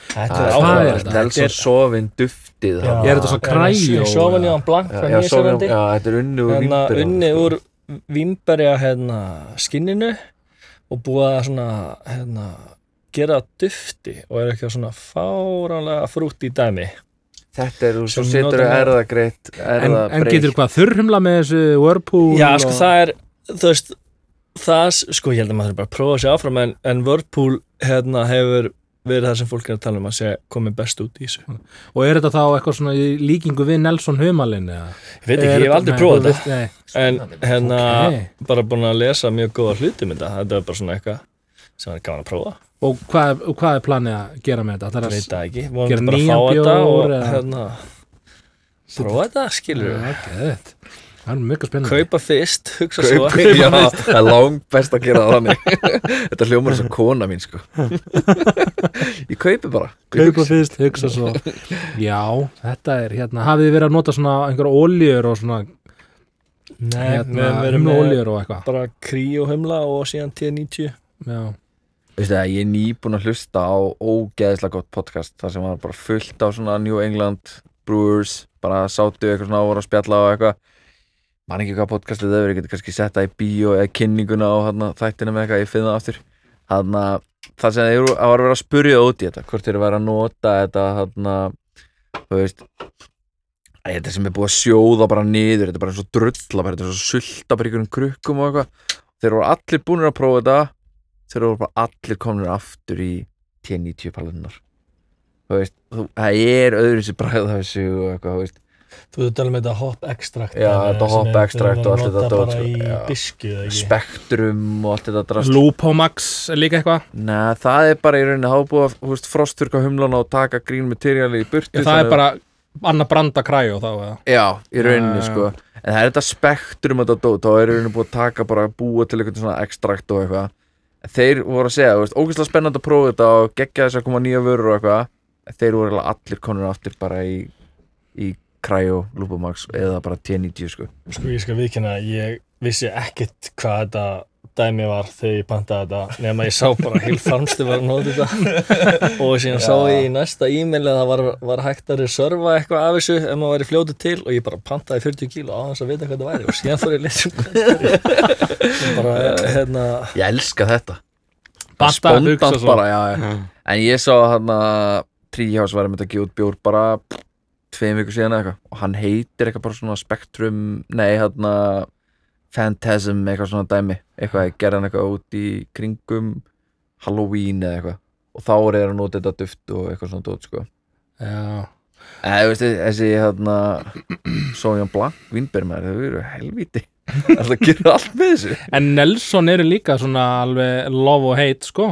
þetta er er þetta? Nelson Sofin duftið þarna. Er þetta svo kræjó, Sofan eða? Ján Blank frá já, þetta er unni úr hérna, vínberjum, unni úr vimberja hérna, skinninu og búið að svona, hérna, gera dufti og er eitthvað svona fáránlega frútt í dæmi Þetta er, svo Sem setur notar þau með- erðagreitt en, en getur hvað þurrhumla með þessu Whirlpool Já, sko og- það er, þú veist það, sko ég held að maður bara að prófa sig áfram en, en Whirlpool hérna hefur verið það sem fólk er að tala um að sé komið best út í þessu og er þetta þá eitthvað svona í líkingu við Nelson Humalin eða? Ég veit ekki, Er ég hef aldrei prófað þetta en hérna Ok. bara búin að lesa mjög góða hluti um þetta þetta er bara svona eitthvað sem er gaman að prófa. Og hvað, og hvað er planið að gera með þetta? Það ég er veit það ekki, vonandi bara að fá þetta og hérna prófa þetta, skilur við geðveikt. það er mjög spennandi. Kaupa fyrst, hugsa svo. Kaup, já, það er langt best að gera það þannig. Þetta hljómar eins og kona mín sko. Ég kaupi bara. Kaupa fyrst, hugsa svo. Já, þetta er hérna hafið þið verið að nota svona einhverja oljur og svona Nei, hérna, við erum humla með oljur og eitthvað? bara krí og humla og síðan T90 já, Veistu það, ég er nýbúin að hlusta á ógeðislega gott podcast þar sem var bara fullt á svona New England Brewers, bara sátu eitthvað svona og voru að spjalla á eitthvað. Man ekki hvað podcastið þau, ég geti kannski sett það í bíó eða kynninguna á hana, þættina með eitthvað, ég finn það aftur. Hana, það sem það var að vera að spurja út í þetta, hvort þeir eru að nota þetta hana, þú veist þetta sem er búið að sjóða bara niður, þetta er bara eins og drulla bara, þetta er svo sulta bara einhverjum krukkum og eitthvað. Þeir voru allir búinir að prófa þetta þeir voru bara allir komnir aftur í T90 palunar þú veist, þú, það er öðru sér bræða þessu og eitthvað, þú veist. Þú veit alveg með þetta hop extract Já, dæmi þetta sem hop extract og allt þetta sko. ekki? Spektrum og allt þetta drast. Lupomax er líka eitthvað? Nei, það er bara í rauninni hafa búið að þú veist, frostturka humlana og taka green materiali í burtu Já, það er bara annað branda kræjó þá eða? Já, í rauninni Já, sko. En það er þetta spektrum þetta dót þá er í rauninni búið að taka bara búa til eitthvað svona ekstrakt og eitthvað Þeir voru að segja, þú veist, ógeðslega spennandi að prófa þetta og geggja þess að koma nýja vörur og eitthvað. Þeir voru allir konur aftur bara í, í Cryo, Lupomax eða bara T90 sko. Sko ég skal viðkynna ég vissi ekkert hvað þetta dæmi var þegar ég pantaði þetta nema ég sá bara heil farmstu var að nota þetta. Og síðan sá ég í næsta e-mail að það var, var hægt að reserva eitthvað af þessu ef maður væri fljótu til og ég bara pantaði 40 kíló á þess að vita hvað það væri. Og síðan fór ég að lesa bara hérna Ég elska þetta. Að svo bara, já, já. En ég sá hann að Tríhjás var með að gefa út bjór bara tveim vikur síðan eða eitthvað. Og hann heitir eitthvað bara svona Spectrum nei hann að Phantasm eitthvað svona dæmi. Eitthvað, hann eitthvað út í kringum Halloween eða eitthvað. Og þá er hann nota þetta duft og eitthvað svona dót sko. Já, Eða, þú veist, þessi hann að Sójan Blanc, Vínbermar, þau eru helvíti. Það er að gera allt með þessu. En Nelson eru líka svona alveg love og hate sko.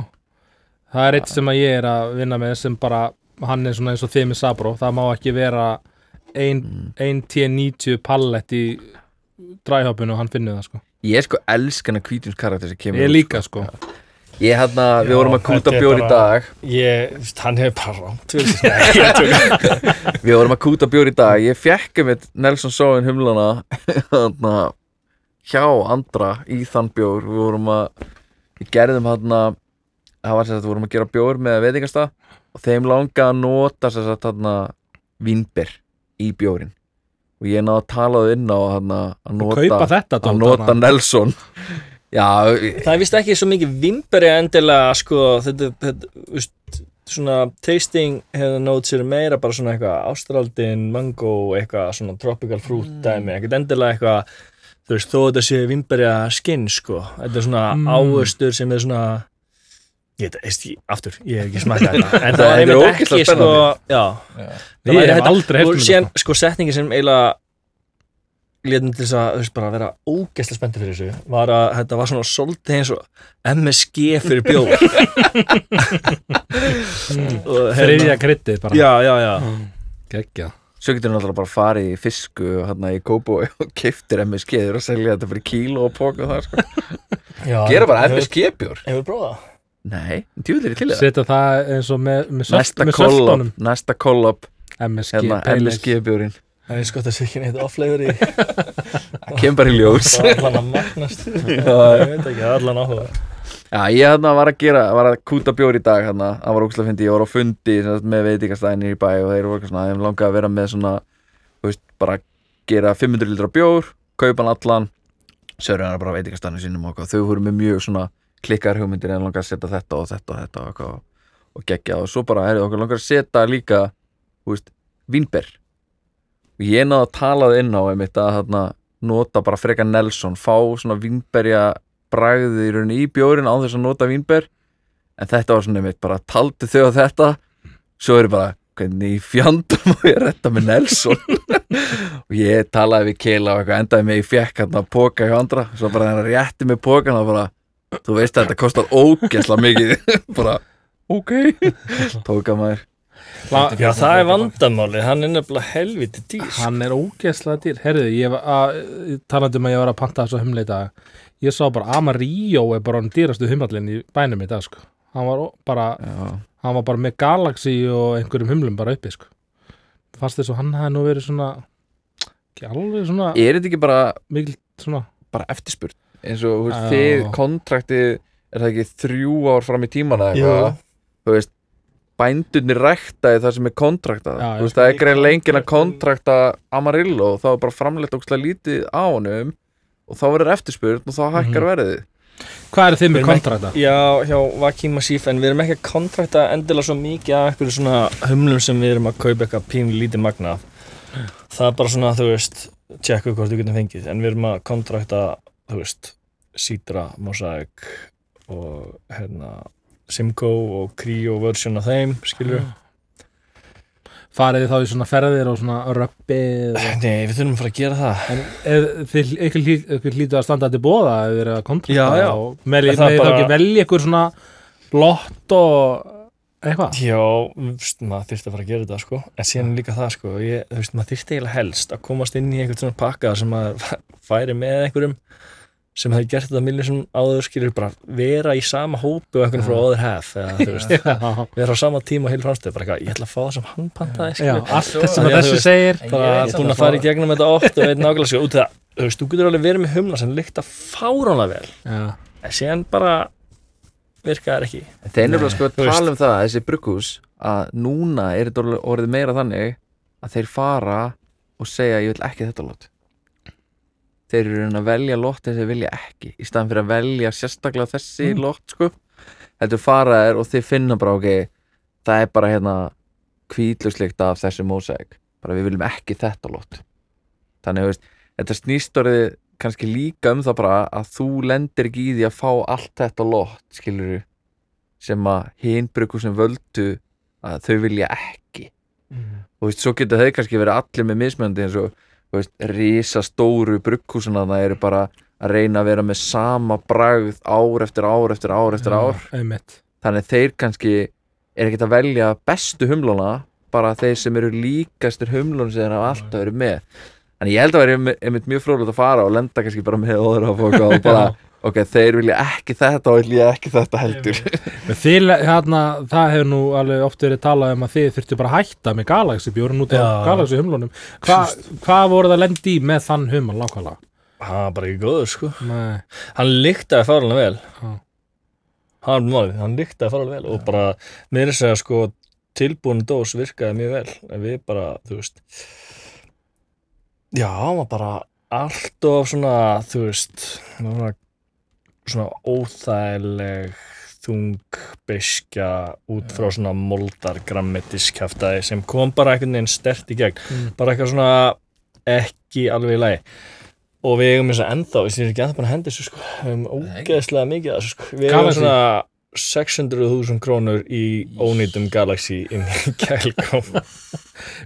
Það er eitt sem að ég er að vinna með sem bara, hann er svona eins og þið með Sabro. Það má ekki vera ein, ein T90 pallet í dræhopinu og hann finnur það sko. Ég er sko elskan að kvítjums karakter sem kemur Ég út, líka sko. Ég hérna, við Já, vorum að kúta er bjór í dag. Ég, þú veist, hann hefur bara rámt. Við vorum að kúta bjór í dag. Ég fekk um eitt Nelson Sóin humlana hérna, hjá andra í þann bjór. Við vorum að Við gerðum hérna Það var sem sagt, við vorum að gera bjór með veitingastað og þeim langa að nota sem sagt hérna vínber í bjórin og ég náði að tala þau inn á hérna að nota, þetta að nota. Nelson Já, Það er vist ekki svo mikið vimberi endilega sko, þetta, þetta svona tasting hefur notes eru meira bara svona eitthvað ástraldin, mango, eitthvað svona tropical fruit dæmi, ekkert endilega eitthvað þú veist, þó þetta sé vimberja skinn sko, þetta er svona Mm. ávöstur sem er svona ég veist, ég, aftur, ég hef ekki smakað þetta. En Það það er er einmitt ekki sko, já, það væri hef þetta- aldrei heyrt og síðan, sko, setningi sem eiginlega létum til þess að, þú veist, bara vera ógeðslega spenntið fyrir þessu, var að þetta var svona svolítið eins og MSG fyrir bjór. Og hérna- Þriðja kryttið bara. Já, já, já. Gekkja. Svo getur náttúrulega bara farið í fisku hérna í Kópói og keftir MSG þeir eru að selja þetta fyrir kíló og póka það sko. já Gera bara MSG bjór Hefur prófað? Nei, djúðlir í til það Setja það eins og með, með, söltunum næsta kollab MSG, hérna. MSG bjórin Það er sko þetta sé ekki neitt off-flavor í. Kem bara í ljós. Það er allan að magnast. Ég veit ekki, það er allan áhuga. Já, ég hérna var að gera, var að kúta bjór í dag hérna, það var ógæslega fyndi, ég var á fundi með veitingastæðinni í bæ og þeir voru eitthvað svona, þeim langaði að vera með svona, þú veist, bara gera 500 litra bjór, kaupa hann allan, sögur hann bara á veitingastæðinu sínum og þau voru með mjög svona klikkar hugmyndir en langaði að setja þetta og þetta og þetta og eitthvað og gegja. Og svo bara, herrið, okkur langar að setja líka, vínber. Og ég náði að tala það inn á einmitt að hérna, nota bara freka Nelson, fá svona vínberja bragðið í rauninni í bjórin á þess að nota vínber. En þetta var svona einmitt bara taldi þau á þetta. Svo er ég bara hvernig í fjandum og ég retta með Nelson? Og ég talaði við Keila og endaði mig ég fekk hann að póka hjá andra. Svo bara hann rétti mig pókan og bara þú veist að þetta kostar ógæsla mikið bara ok tóka maður La- Já, það er vandamáli, hann er nefnilega helviti dýr. Hann er ógeðslega dýr Herðu, ég var að, talandi um að ég var að panta þessu dag Ég sá bara Amarillo er bara hann dýrastu humallin í bænum í dag sko. Hann var bara, Já. hann var bara með Galaxy og einhverjum humlum bara uppi sko. Fannst þess að hann hefði nú verið svona ekki alveg svona er þetta ekki bara, mikil svona bara eftirspurt eins og þú veist, þið kontraktið er það ekki þrjú ár fram í tímana Jú. eitthvað þú veist, bændunir ræktaði það sem er kontraktað þú veist, það er greinlega enginn að kontrakt- kontrakta Amarillo og þá er bara framleitt ógstlega lítið á honum og þá verður eftirspurn og þá hækkar Mhm. verðið Hvað er þið með kontrakta? Já, hjá Vakim Masif en við erum ekki að kontrakta endilega svo mikið af einhverju svona humlum sem við erum að kaupa eitthvað pínu lítið magna af. það er bara svona, þú veist tjekku hvort við getum fengið en við erum að kontrakta, þú veist Sidra, Mosaic og hérna Simcoe og Creo version af þeim, skilur Farið þið þá í svona ferðir og svona röppið og... Nei, við þurfum að fara að gera það. En ef þið ykkur, lítu að standa til bóða ef þið eru að kontrakta Já, já. með, það þá ekki velja ykkur svona blott og eitthvað? Já, maður þyrfti að fara að gera þetta sko. En síðan líka það sko ég, veist, maður þyrfti eiginlega helst að komast inn í einhvern svona pakka sem maður færi með einhverjum sem hefði gert þetta millir sem áður skilur bara vera í sama hópu og einhvern frá other half vera á sama tíma og heil framstöð bara eitthvað, ég ætla að fá það sem hann pantaði allt það sem að þessu segir bara búin það að fara í gegnum þetta oft og veit nákvæmlega sko út það, þú veist, þú getur alveg verið með humla sem lykta fáránlega vel. En síðan bara virkaðar ekki. En þeir nefnilega sko veist. tala um það, þessi brugghús að núna er þetta orðið- orðið meira þannig að þeir fara og segja ég vil ekki þetta lót þeir eru reyna að velja lót sem þeir vilja ekki í staðan fyrir að velja sérstaklega þessi Mm. lót sko. Þetta fara þeir og þeir finna bara ok það er bara hérna kvíðluslikt af þessu mósæk bara við viljum ekki þetta lót þannig þú veist, þetta snýst orðið kannski líka um það bara að þú lendir ekki í því að fá allt þetta lót skilur sem að hinn bruku sem völdu að þau vilja ekki. Og veist, svo getur þau kannski verið allir með mismöndi eins og þú veist, risastóru brugghúsuna það eru bara að reyna að vera með sama bragð ár eftir ár eftir ár eftir ár. einmitt. Þannig þeir kannski er ekkert að velja bestu humluna bara þeir sem eru líkastur humlun sem þeir hafa alltaf verið með. Þannig ég held að vera einmitt mjög frólægt að fara og lenda kannski bara með óður og bara ok, þeir vilja ekki þetta og vilja ekki þetta heldur. Þið, hérna, það hefur nú alveg oft verið talað um að þið þurftu bara að hætta með Galaxy bjórn út Já. Galaxy humlunum. Hva, Hvað voru það lendi í með þann humlan nákvæmlega? hann var bara ekki góður sko. Nei, hann lyktaði fárlega vel. Já. hann, hann lyktaði fárlega vel og bara með þess að sko tilbúin dós virkaði mjög vel. En við bara, þú veist já, hann var bara allt of svona, þú veist hann var svona, svona óþægileg þung beskja út frá svona moldar grammetiskjaftaði sem kom bara einhvern veginn stert í gegn. Mm. bara eitthvað svona ekki alveg í lagi. Og við eigum þess að ennþá, við séum ekki ennþá henda þessu sko, við eigum ógeðslega mikið þessu sko, við eigum Galaxy? svona 600.000 krónur í ónýtum Galaxy inn í kælgóm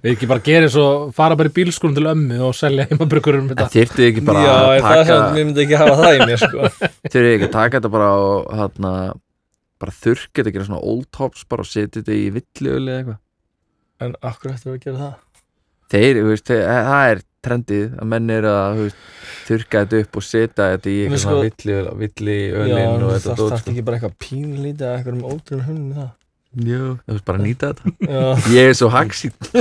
við ekki bara gerir svo fara bara í bílskunum til ömmu og selja þetta. Þyrftu ekki bara Já, að taka svona, við myndum ekki hafa það í mér sko. Þurftu ekki að taka þetta bara og hérna bara þurrka þetta, gera svona old tops bara og setja þetta í villiöli eða eitthvað? En akkur við að gera það? þeir, veist, þeir, það er trendið að menn er að þurrka þetta upp og setja þetta í eitthvað sko- villi, villi Já, ölin en og þetta þarf það sko. ekki bara eitthvað pínlítið að eitthvað um ótrúin hundin það. Jú, þú veist bara að nýta þetta. Já, ég er svo haxít,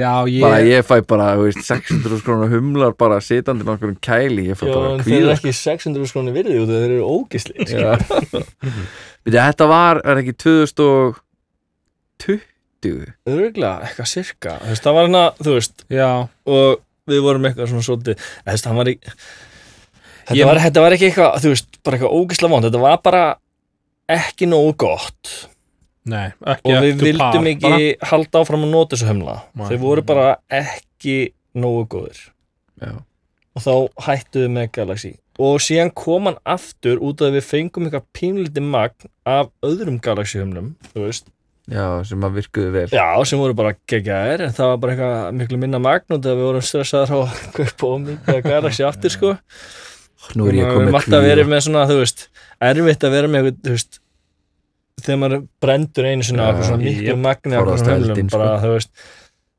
Já, ég, bara ég fæ bara þú veist, 600 skrónar humlar bara setjandi um kæli, ég fæ Já bara en þeir eru kvíða ekki 600 skrónir virði út þeir eru ógisli Já. Þetta var, er ekki 2020 Örgulega, eitthvað sirka. Þú veist, það var hérna, þú veist já, og við vorum eitthvað svona svolítið þú veist, hann var í þetta, Ég- var, þetta var ekki eitthvað, þú veist, bara eitthvað ógisla vond. Þetta var bara ekki nógu gott. Nei, ekki og við vildum ekki halda áfram að nota þessu hömla. Nei. þau voru bara ekki nógu góðir. Já. og þá hættuðu með Galaxy. Og síðan kom hann aftur út af að við fengum eitthvað pínlítið magn af öðrum Galaxy hömlum þú veist, Já, sem að virkuðu vel. Já, sem voru bara geggjaðir en það var bara eitthvað miklu minna magn út af að við vorum stressaðar á að kaupa og mikið af Galaxy aftur sko. Nú er ég við komið höfum alltaf verið með svona, þú veist erfitt að vera með eitthvað, þú veist þegar maður brendur einu sinna Já, eitthvað svona miklu magni af humlum bara, þú veist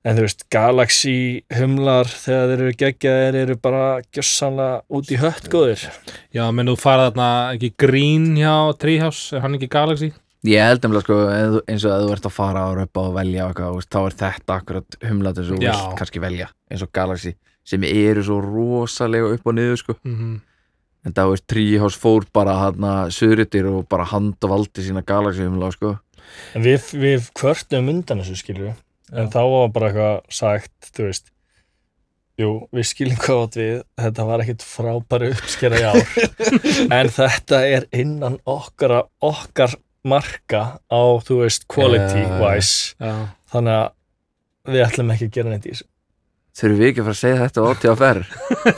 en þú veist, Galaxy humlar þegar þeir eru geggjaðir eru bara gjössanlega út í hött góðir. Já, menn þú farað þarna ekki Green hjá Treehouse, er hann ekki Galaxy? Ég held nefnilega sko eins og að þú ert að fara á röpa og velja og eitthvað, veist, þá er þetta akkurat humlat eins og þú vilt kannski velja eins og Galaxy sem eru svo rosalega upp og niður sko. Mm en það veist Treehouse fór bara hann að söðritir og bara hand og valdi sína galaxy-humla sko. En við, við kvörtum undan þessu skilju en þá var bara eitthvað sagt þú veist jú, við skiljum hvað átt við þetta var ekkit frábæri uppskera í ár. En þetta er innan okkar, okkar marka á, þú veist, quality wise. Já, þannig að við ætlum ekki að gera neitt í þessu. Þurfum við ekki að fara að segja þetta á TFR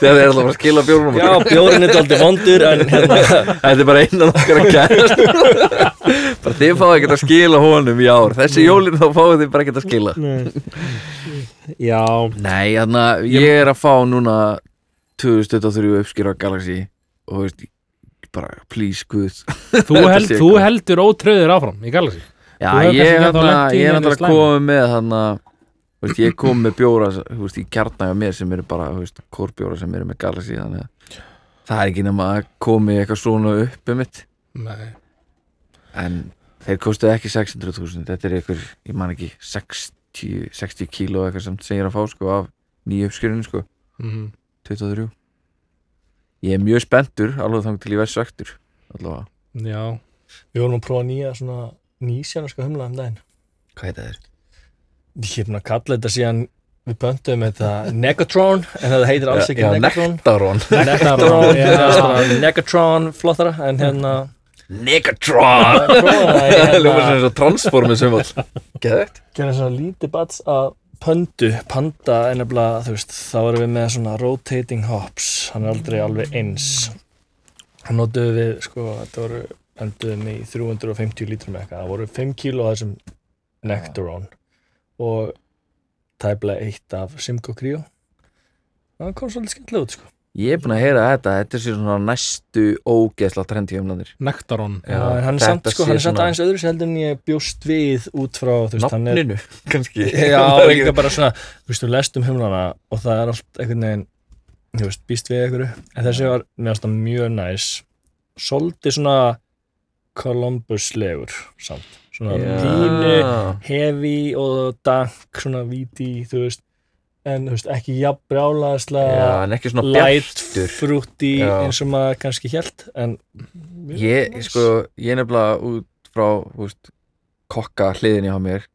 þegar þeir ætla að fara að skila bjórnum Já, bjórin er aldrei vondur en hérna, þetta er bara einan okkar að kærast. Bara þið fáið ekki að skila honum í ár. Þessi jólin þá fáið þið bara ekki að skila. Já, nei, þannig að ég er að fá núna 2023 uppskýra Galaxy. Og veist, bara please guð. Þú, held, þú heldur ótröður áfram í Galaxy. Já, ég er ég er hérna að koma með þannig að veist, ég kom með bjóra veist, í kjarnæga mér sem eru bara kórbjóra sem eru með Galaxy þannig að það er ekki nema að komi eitthvað svona upp um mitt. Nei, en þeir kostuðu ekki 600.000 þetta er eitthvað, ég man ekki 60, 60 kíló eitthvað sem segir að fá sko af nýju uppskjörinu sko. Mm 23 ég er mjög spenntur alveg þannig til ég verð söktur allavega, já við vorum að prófa nýja svona nýsjánaska humla um daginn. Hvað heit það er? Ég er búin að kalla þetta síðan við böndum þetta Negatron en það heitir alls ekki Negatron. Nektaron Negatron, Já. það er Negatron flottara en hérna Negatron Negatron. Ljóma sem svo transformið sem all Geðvægt gera svona lítið bats að pöndu, panda er nefnilega, þú veist, þá erum við með svona rotating hops, hann er aldrei alveg eins. Hann notuðu við, sko, þetta voru enduðum í 350 lítrum eitthvað, það voru 5 kíló þessum Nectaron. Og tæplega eitt af Simcoe Creo. Það kom svolítið skemmtilega út, sko Ég er búin að heyra þetta, þetta er sér svona næstu ógeðsla trendi umlandir Nektaron Já, hann er samt, sko, hann er samt aðeins öðru sem heldur en ég bjóst við út frá, þú veist, hann er Nafninu, kannski Já, líka bara svona, þú veist, þú lest um humlana og það er allt einhvern veginn, þú veist, býst við einhverju. En þessi var, mér finnst það mjög næs. Svolítið svona Columbus-legur, samt. Svona pínu, heavy og dank, svona víti, þú veist, en veist, ekki jafn brjálaðislega light, frúti Já. eins og maður kannski hélt, en Ég, sko, ég er nefnilega út frá, veist, kokka hliðinni á mér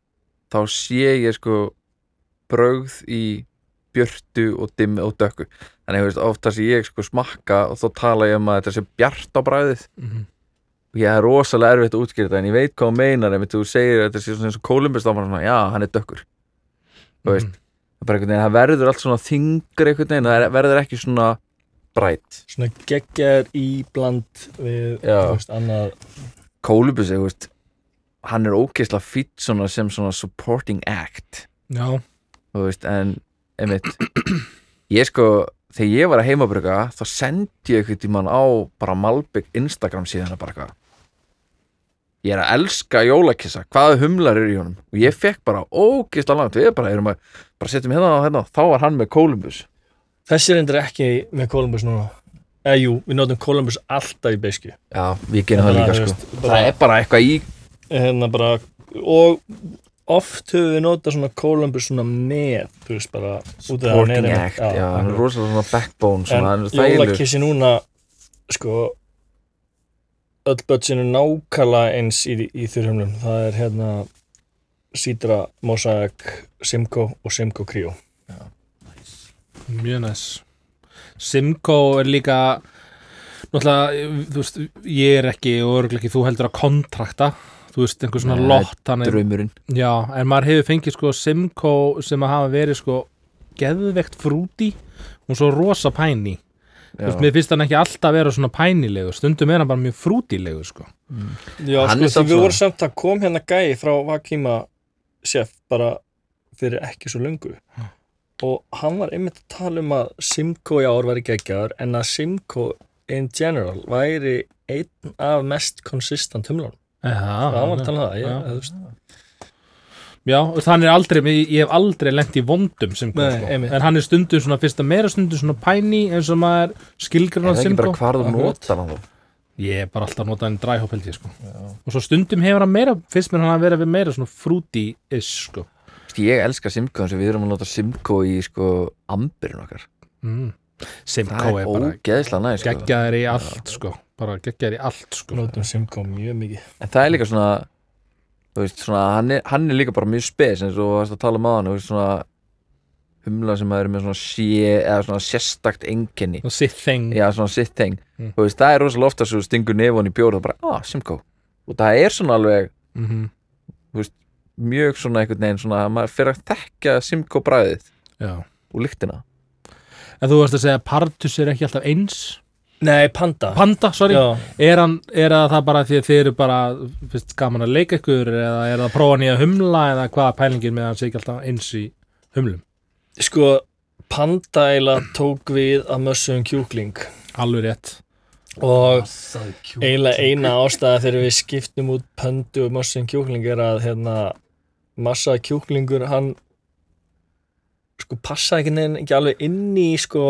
þá sé ég sko brögð í björtu og dimmi og dökku. Þannig, þú veist, oftast ég sko smakka og þá tala ég um að þetta sé bjart á bræðið Mhm. og ég er rosalega erfitt að útskýra þetta en ég veit hvað þú meinar ef þú segir að þetta sé svona eins og Kolumbus þá var hann svona, já, hann er dökkur. Þú veist, það er bara einhvern veginn, það verður allt svona þingur einhvern veginn, það er- verður ekki svona brætt svona geggjar í bland við, þú veist, annað Kolumbus, þú veist hann er ógeðslega fýtt svona sem svona supporting act. Já, þú veist, en einmitt, ég sko þegar ég var að heimabrugga þá sendi ég eitthvað tímann á bara Malbygg Instagram síðan bara eitthvað ég er að elska jólakissa. Hvaða humlar eru í honum? Og ég fekk bara ógeðslega langt. Við bara erum að bara setjum hérna og hérna. Þá var hann með Kolumbus Þessi endur ekki með Columbus núna. Eða jú, við notum Columbus alltaf í beiskju. Já, við gerum það líka sko. bara- það er bara eitthvað í hérna bara og oft höfum við notað svona Columbus svona með þú veist bara er act, já, hann er rosalega svona backbone svona, en jólakissi núna sko öll börnsinu nákvæmlega eins í, í þurrhumlum. Það er hérna Sidra, Mosaic, Simco og Simco Creo. Mjög næs. Simco er líka náttúrulega, þú veist, ég er ekki og örgulega ekki, þú heldur að kontrakta. Þú veist, einhver svona lott hann er, draumurinn. Já, en maður hefur fengið sko Simco sem að hafa verið sko geðvegt frúti og svo rosa pæni já. mér finnst hann ekki alltaf vera svona pænilegur. Stundum er hann bara mjög frútilegur sko. Já, Hann sko, því við vorum samt að kom hérna gæi frá Vakima chef bara fyrir ekki svo löngu. Og hann var einmitt að tala um að Simco í ár væri geggjaður en að Simco in general væri einn af mest konsistant humlunum. Já, Það var að tala um það, ég, Já. þannig er aldrei, ég, ég hef aldrei lent í vondum Simco, Nei, sko. einmitt. en hann er stundum svona fyrst að meira stundum svona pæni eins og maður er skilgrann það ekki bara Simco hvar þú notar hann þá Ég er bara alltaf að nota hann dræhóp held ég sko og svo stundum hefur hann meira, fyrst mér hann að vera við meira svona frúti-is sko Vist, ég elska Simco eins og við erum að nota Simco í sko ambirinn okkar mm. Simco það er er bara ógeðslega næ sko. geggjaðir í allt sko bara geggjaðir í allt sko Nótum Simco mjög mikið en það er líka svona veist, svona, hann, er, hann er líka bara mjög spes eins og þú varst að tala um aðan humla sem er með svona sé, eða svona sérstakt enginni og sitt þeng. Mm. þú veist, það er rosalega ofta svo stingur nefun í bjór og bara, ah, Simco og það er svona alveg Mhm. mjög svona einhvern veginn svona, maður fyrir að þekka Simco bræðið og lyktina. En þú varst að segja að Partus er ekki alltaf eins Nei, Panda. Panda, sorry. Já, Er, hann, er það bara því að þið eru bara fyrst, gaman að leika ykkur eða er það að prófa nýja humla eða hvaða pælingin með hann sé ekki alltaf eins í humlum? Sko Panda eiginlega tók við að mössum kjúkling. Alveg rétt. Og eiginlega eina ástæða þegar við skiptum út pöndu og mössum kjúkling er að hérna massa kjúklingur hann sko passa ekki, neinn, ekki alveg inn í sko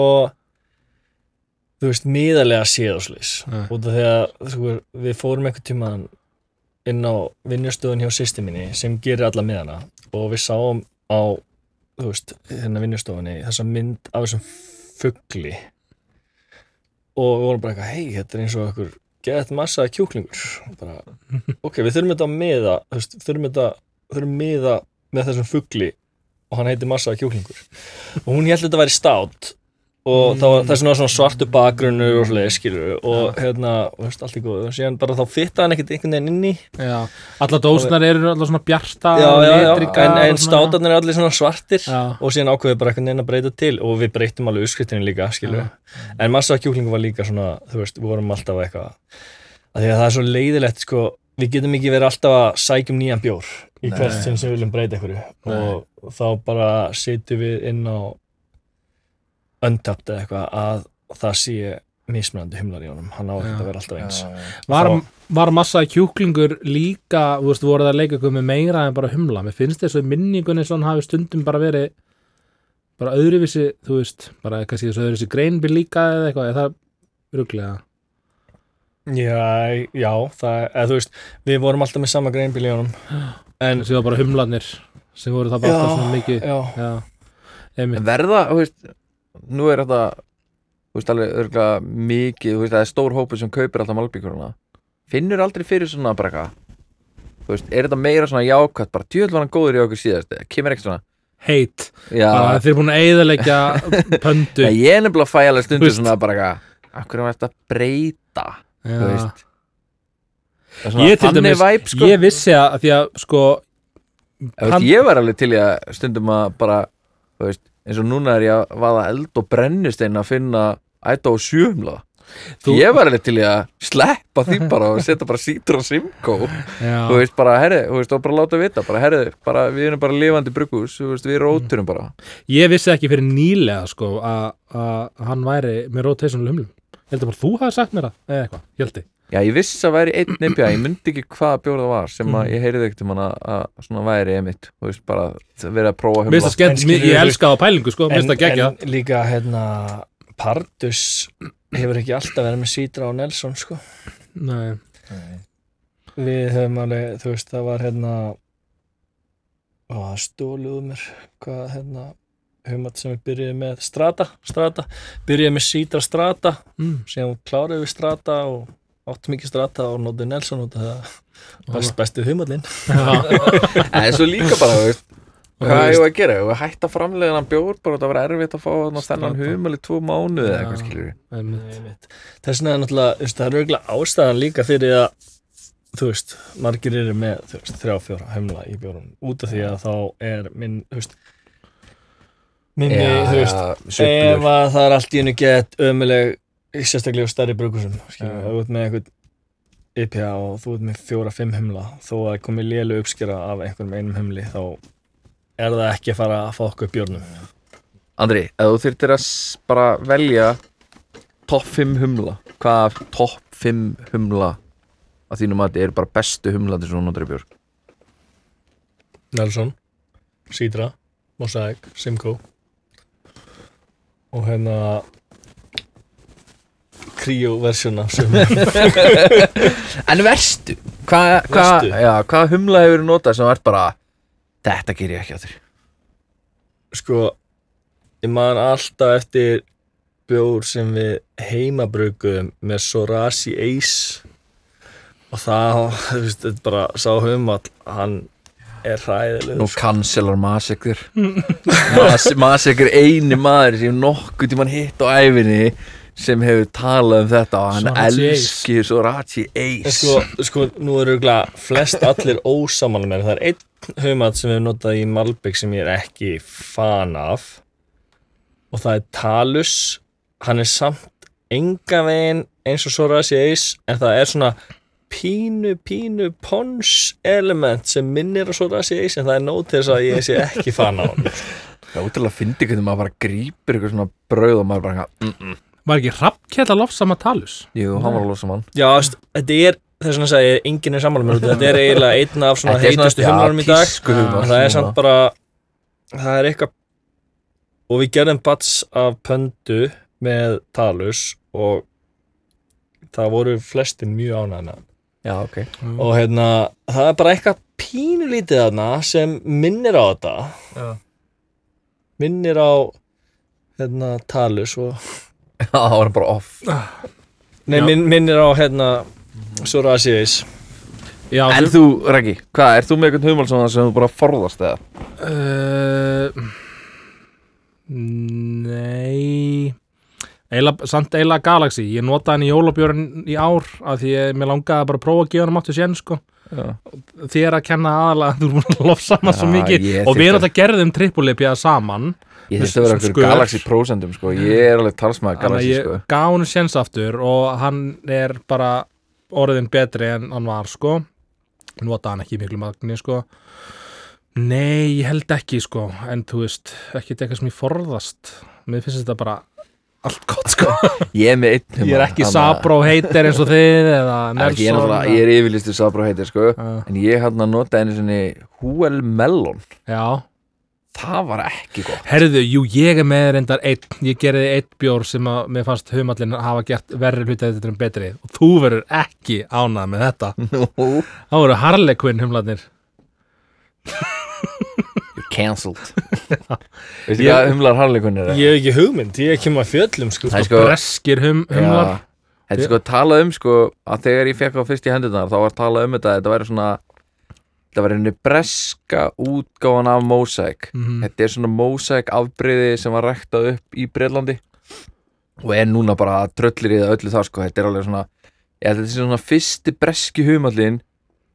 þú veist, miðalega séð og slis út af því að sko, við fórum einhvern tímann inn á vinnustöðun hjá sýsti minni sem gerir alla miðana og við sáum á þú veist, hérna vinnustofunni þessa mynd af þessum fugli. Og við vorum bara eitthvað hei, þetta er eins og okkur gett massa kjúklingur. Bara, ok, við þurfum þetta að miða veist, þurfum þetta þurfum miða með þessum fugli og hann heitir massa kjúklingur. Og hún held þetta að væri stát og það var það er svona, svartu bakgrunnu og svoleiði skilur og hérna, og veist, allt í góð og síðan bara þá fitta hann ekkert einhvern veginn inn í Já, alla dósnar eru alltaf svona bjarta já, já, litríkar en, en státarnir er allir svona svartir. Og síðan ákveðið bara einhvern veginn að breyta til. Og við breytum alveg uppskriftinu líka, skilur en massa kjúklingu var líka svona, þú veist, við vorum alltaf eitthvað að því að það er svo leiðilegt, sko við getum ekki verið alltaf að sækjum nýjan bjór í hvert sem við viljum breyta einhverju. Og þá bara setjum við inn á untapt eða eitthvað að það sé mismunandi humlar í honum, hann á ekki Já. að vera alltaf eins. Var, var massa kjúklingur líka, þú veist, voruð að leika með meira en bara humla, mér finnst þess að minningunni svona hafi stundum bara verið bara öðruvísi, þú veist bara eitthvað síðan öðruvísi greinbíl líka eða eitthvað, er það ruglega? Já, já, það, eða þú veist við vorum alltaf með sama greinbíl í honum. En, en síðan bara humlanir sem voru það bara alltaf svona mikið verða, þú veist, nú er þetta þú veist, alveg örgulega mikið, þú veist, það er stór hópur sem kaupir alltaf malbíkuruna finnur aldrei fyrir svona bara eitthvað þú veist, er þetta meira svona jákvætt bara djöðl var hann góður í okkur síðast kemur ekki svona heit, bara þeir eru búin að eyðileggja pöndu ég er nefnilega að fæ alveg Þú veist. svona bara eitthvað akkur er þetta að breyta þú Já. veist Það er svona Ég dæmis, væp, sko. ég vissi að því að sko Þú veist, ég var alveg til í að stundum að bara, þú veist, eins og núna er ég að vaða eld og brennistein að finna ætta á sjöumla Þú- ég var alveg til að sleppa því bara og setja bara sítur og simkó þú veist, bara, herri, þú veist, og bara láta vita bara, herri, bara, við erum bara lifandi brugghús þú veist, við róturum bara. Ég vissi ekki fyrir nýlega sko að hann væri með rotational humlum. Ég held að bara þú hafi sagt mér það eða eitthvað, ég held ég já, ég vissi að væri einn nefja, ég myndi ekki hvaða bjór það var sem að Mhm. ég heyrði ekkert um hana að svona væri einmitt, þú veist, bara verið að prófa að Mér finnst það skemmt, ég þú- elska það á pælingu sko, mér finnst það gegja en líka hérna Pardus hefur ekki alltaf verið með Sítra og Nelson sko. Nei, við höfum alveg, þú veist, það var hérna ó, það stóluðu mér hvað hérna humat sem við byrjuðum með Strata, Strata byrjuðum með Sítra Strata mm. síðan kláruðum við Strata og áttum ekki Strata og nótið Nelson út af það best, bestu humallinn já, en svo líka bara, veist Hvað ég að gera? Ég að hætta framlega hann bjór? Bara það var erfitt að fá Strata. humul í tvo mánuði eða eitthvað skilur þess vegna er náttúrulega, það er auðvitað ástæðan líka fyrir að þú veist, margir eru með veist, þrjá fjóra humla í bjórunum út af því að þá er minn, þú veist minni, þú veist ef söplur að það er allt í hennu gett ömuleg, sérstaklega á stærri brukusum ef þú ert með einhvern IPA og þú ert með fjóra-fimm humla. Þó að komi lélu uppskera af einhverjum einum humli þá er það ekki að fara að fá okkur bjórnum Andri, ef þú þurftir að bara velja topp 5 humla hvað topp 5 humla að þínum að þetta er bara bestu sem þú notar í bjór Nelson, Sidra, Mosaic, Simcoe og hérna Sem En verstu? Hvað hva, hvað humla hefur notað sem ert bara þetta ger ég ekki á þér sko ég man alltaf eftir bjór sem við heimabrugum með Sorasi Ace. Og það, þú veist, þetta er bara sá humall, hann er hræðilegur. Nú cancelar Masek þér Masek er eini maður sem nokkuð tímann hitt á æfinni sem hefur talað um þetta og hann Sorachi elskir Sorachi Ace. Sko, sko, nú eru flest allir ósamála með það er einn humall sem við höfum notað í Malbygg sem ég er ekki fan af og það er Talus. Hann er samt enga veginn eins og Sorasi Ace en það er svona pínu, pínu pons element sem minnir á Sorasi Ace en það er nóg til þess að ég sé ekki fan á hann Það er útrúlega að fyndi hvernig maður bara grípir eitthvað svona brauð og maður bara mm -mm. Var ekki rappkjæta lofsama talus? Jú, hann var að losa mann. Já, þetta er þess að segja enginn er sammála með þetta. Er eiginlega einn af svona Þetta heitustu humlarum í dag. það er samt bara það er eitthvað og við gerðum bats af pöndu með talus og það voru flestir mjög hann. Já, ok. Og hérna, það er bara eitthvað pínulítið þarna sem minnir á þetta. Já. minnir á hérna, talus og það var bara off. Nei, Já. minn, minnir á hérna Sorasiðis Já, En þú, Raggi, hvað, er þú með eitthvað humál svona sem þú bara forðast eða? Uh, nei. Eila, samt eila Galaxy. Ég notaði hann í jólabjörn í ár af því ég, mér langaði bara að prófa að gefa hann áttu sén sko. Já, þér að kenna aðalega þú er búin að lofsa hann svo Já, mikið. ég og við þyrfti erum þetta gerðum trippulipja saman ég þurfti að vera eitthvað skör. Galaxy prósentum, sko. Ég er alveg talsmaður Galaxy, sko. gaf hann séns aftur og hann er bara orðin betri en hann var sko. Notaði hann ekki miklu magni sko. Nei, ég held ekki sko. En þú veist, ekki eitthvað sem ég forðast. Mér finnst þetta bara allt gott sko. Ég er með einn Ég er ekki þannig að- Sabró heitir eins og þið eða Ekki, er Nelson ég er yfirlistu Sabró heitir, sko. En ég hann að nota einu sinni Huel Melon Já, Það var ekki gott. Herðu, jú, ég er með reyndar einn, ég gerði einn bjór sem að mér fannst humallin hafa gert verri hluti að þetta en betri. Og þú verður ekki ánað með þetta. Þá voru Harlequin humlarnir. You're cancelled. Veistu hvað humlar harleikunni er? ég hef ekki hugmynd, ég kem að fjöllum sko. Er sko breskir hum, humlar. Þetta er sko talað um sko að þegar ég fekk á fyrst í hendurnar þá var talað um þetta, þetta væri svona þetta væri henni breska útgáfan af Mosaic. Mhm. þetta er svona Mosaic afbreyði sem var ræktað upp í Breitlandi og er núna bara tröllir í það öllu það sko, þetta er alveg svona að þetta er svona fyrsti breski humallin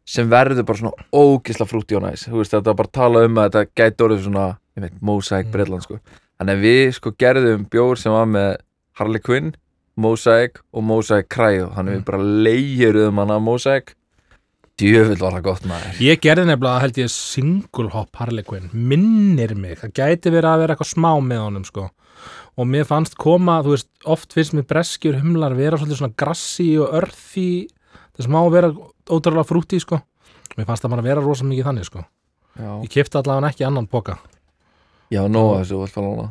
sem verður bara svona ógisla næs, þú veist þetta er bara talað um að þetta gæti orðið svona, veit, Mosaic Mm. Breitland sko, þannig að við sko gerðum bjór sem var með Harley Quinn Mosaic og Mosaic Cryo. Þannig við bara leigirum hann af Mosaic djöfull var það gott maður. Ég gerði nefnilega held ég single hop Harlequin, minnir mig. Það gæti verið að vera eitthvað smá með honum sko. Og mér fannst koma, þú veist, oft finnst mér breskjur humlar vera svona grassi og örfi. Það smá vera ótrúlega frúti sko. Mér fannst það bara vera rosa mikið þannig sko. Ég kipta allavega ekki annan boka já nóg að þessu fara lána.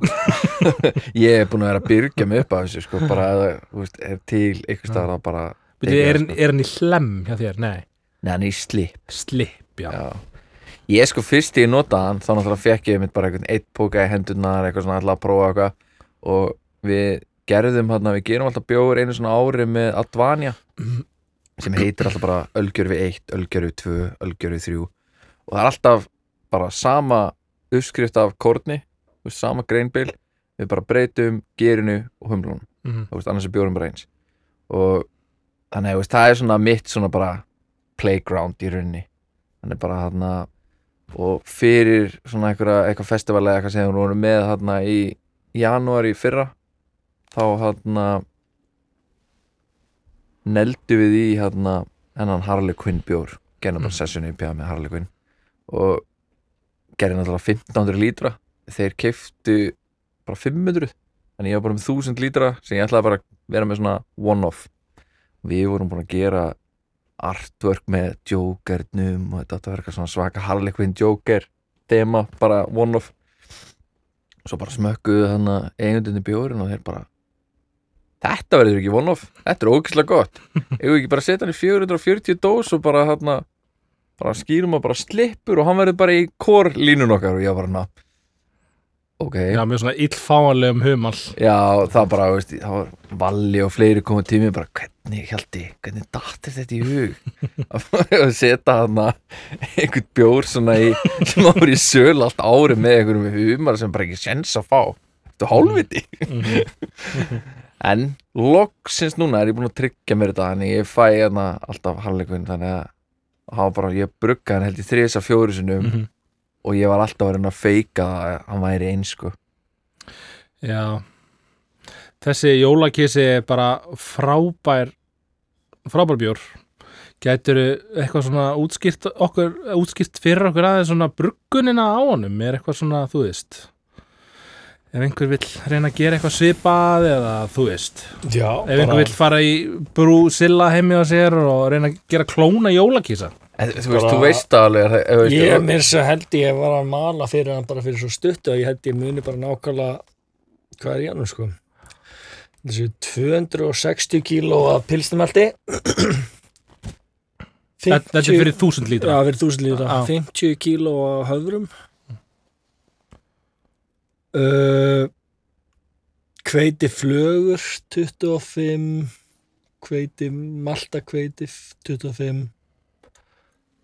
Ég er búin að vera að byrgja mig upp að þessu sko, bara þú veist, er til einhvers staðar að bara er, sko. í hlem hjá þér? Nei, Nei, hann er í slip. Slip, já, Já. Ég sko fyrst þegar ég notaði hann þá náttúrulega fekk ég mitt bara einhvern eitt póka í hendurnar eitthvað svona alltaf að prófa eitthvað. Og við gerðum hann við gerum alltaf bjóður einu svona ári með Advanja sem heitir alltaf bara Ölgjörfi 1, Ölgjörfi 2, Ölgjörfi 3 og það er alltaf bara sama uppskrift af korni þú veist, sama greinbil. Við bara breytum gerinu og humlunum. Mhm. þú veist, annars er bjórum bara eins. Og þannig þú veist, það er svona mitt svona bara playground í rauninni. Þannig bara þarna og fyrir svona einhverja eitthvað festival eða eitthvað sem við vorum með í janúar í fyrra þá þarna neldu við í þarna hennan Harley Quinn bjór gerðum bara Mm. sessionu í með Harley Quinn og gerði náttúrulega 1500 lítra. Þeir keiftu bara 500 þannig ég var bara með 1000 lítra sem ég ætlaði bara að vera með svona one-off. Við vorum búin að gera artwork með Jokernum og þetta að vera eitthvað svona svaka Harley Quinn Joker tema, bara one-off og svo bara smökkuðu þannig eigundinni bjórin og þeir bara þetta verður ekki one-off, þetta er ógeðslega gott. Eigum við ekki bara að setja hann í 440 dós og bara þarna bara skýrum og bara slippur og hann verður bara í kór línun okkar? Og ég var bara ok. Já, mjög svona illfáanlegum humal Já, það bara, veist, það var Valli og fleiri komið tími bara, hvernig, Hjalti, hvernig dattir þetta í hug? Að setja hana einhvern bjór svona í, sem voru í söl allt ári með einhverjum humar sem bara ekki sens að fá. Þetta er hálfviti En loksins núna er ég búin að tryggja mér þetta þannig ég fæ hana alltaf halvleikun þannig að það var bara, ég brugga hann held í þrisa fjóru sinum Mhm. Og ég var alltaf að reyna að feika að hann væri eins sko. Já. Þessi jólakissi er bara frábær frábær bjór. Gætur eitthvað svona útskýrt okkur, útskýrt fyrir okkur aðeins svona bruggunina á honum? Er eitthvað svona, þú veist ef einhver vill reyna að gera eitthvað svipað eða þú veist. Já, ef einhver vill fara í brú silla heimi á sér og reyna að gera klóna jólakísa En, þú veist, þú veist það alveg að- Ég mér svo held ég var að mala fyrir hann bara fyrir svo stuttu og ég held ég muni bara nákvæmlega hvað er í hann sko? Þessu 260 kíló af pilsnumelti Þetta þetta er fyrir þúsund Já, lítra fyrir 1000 lítra. Já. 50 kíló af höfrum. Uh, Kveiti flögur 25 Kveiti malta kveiti 25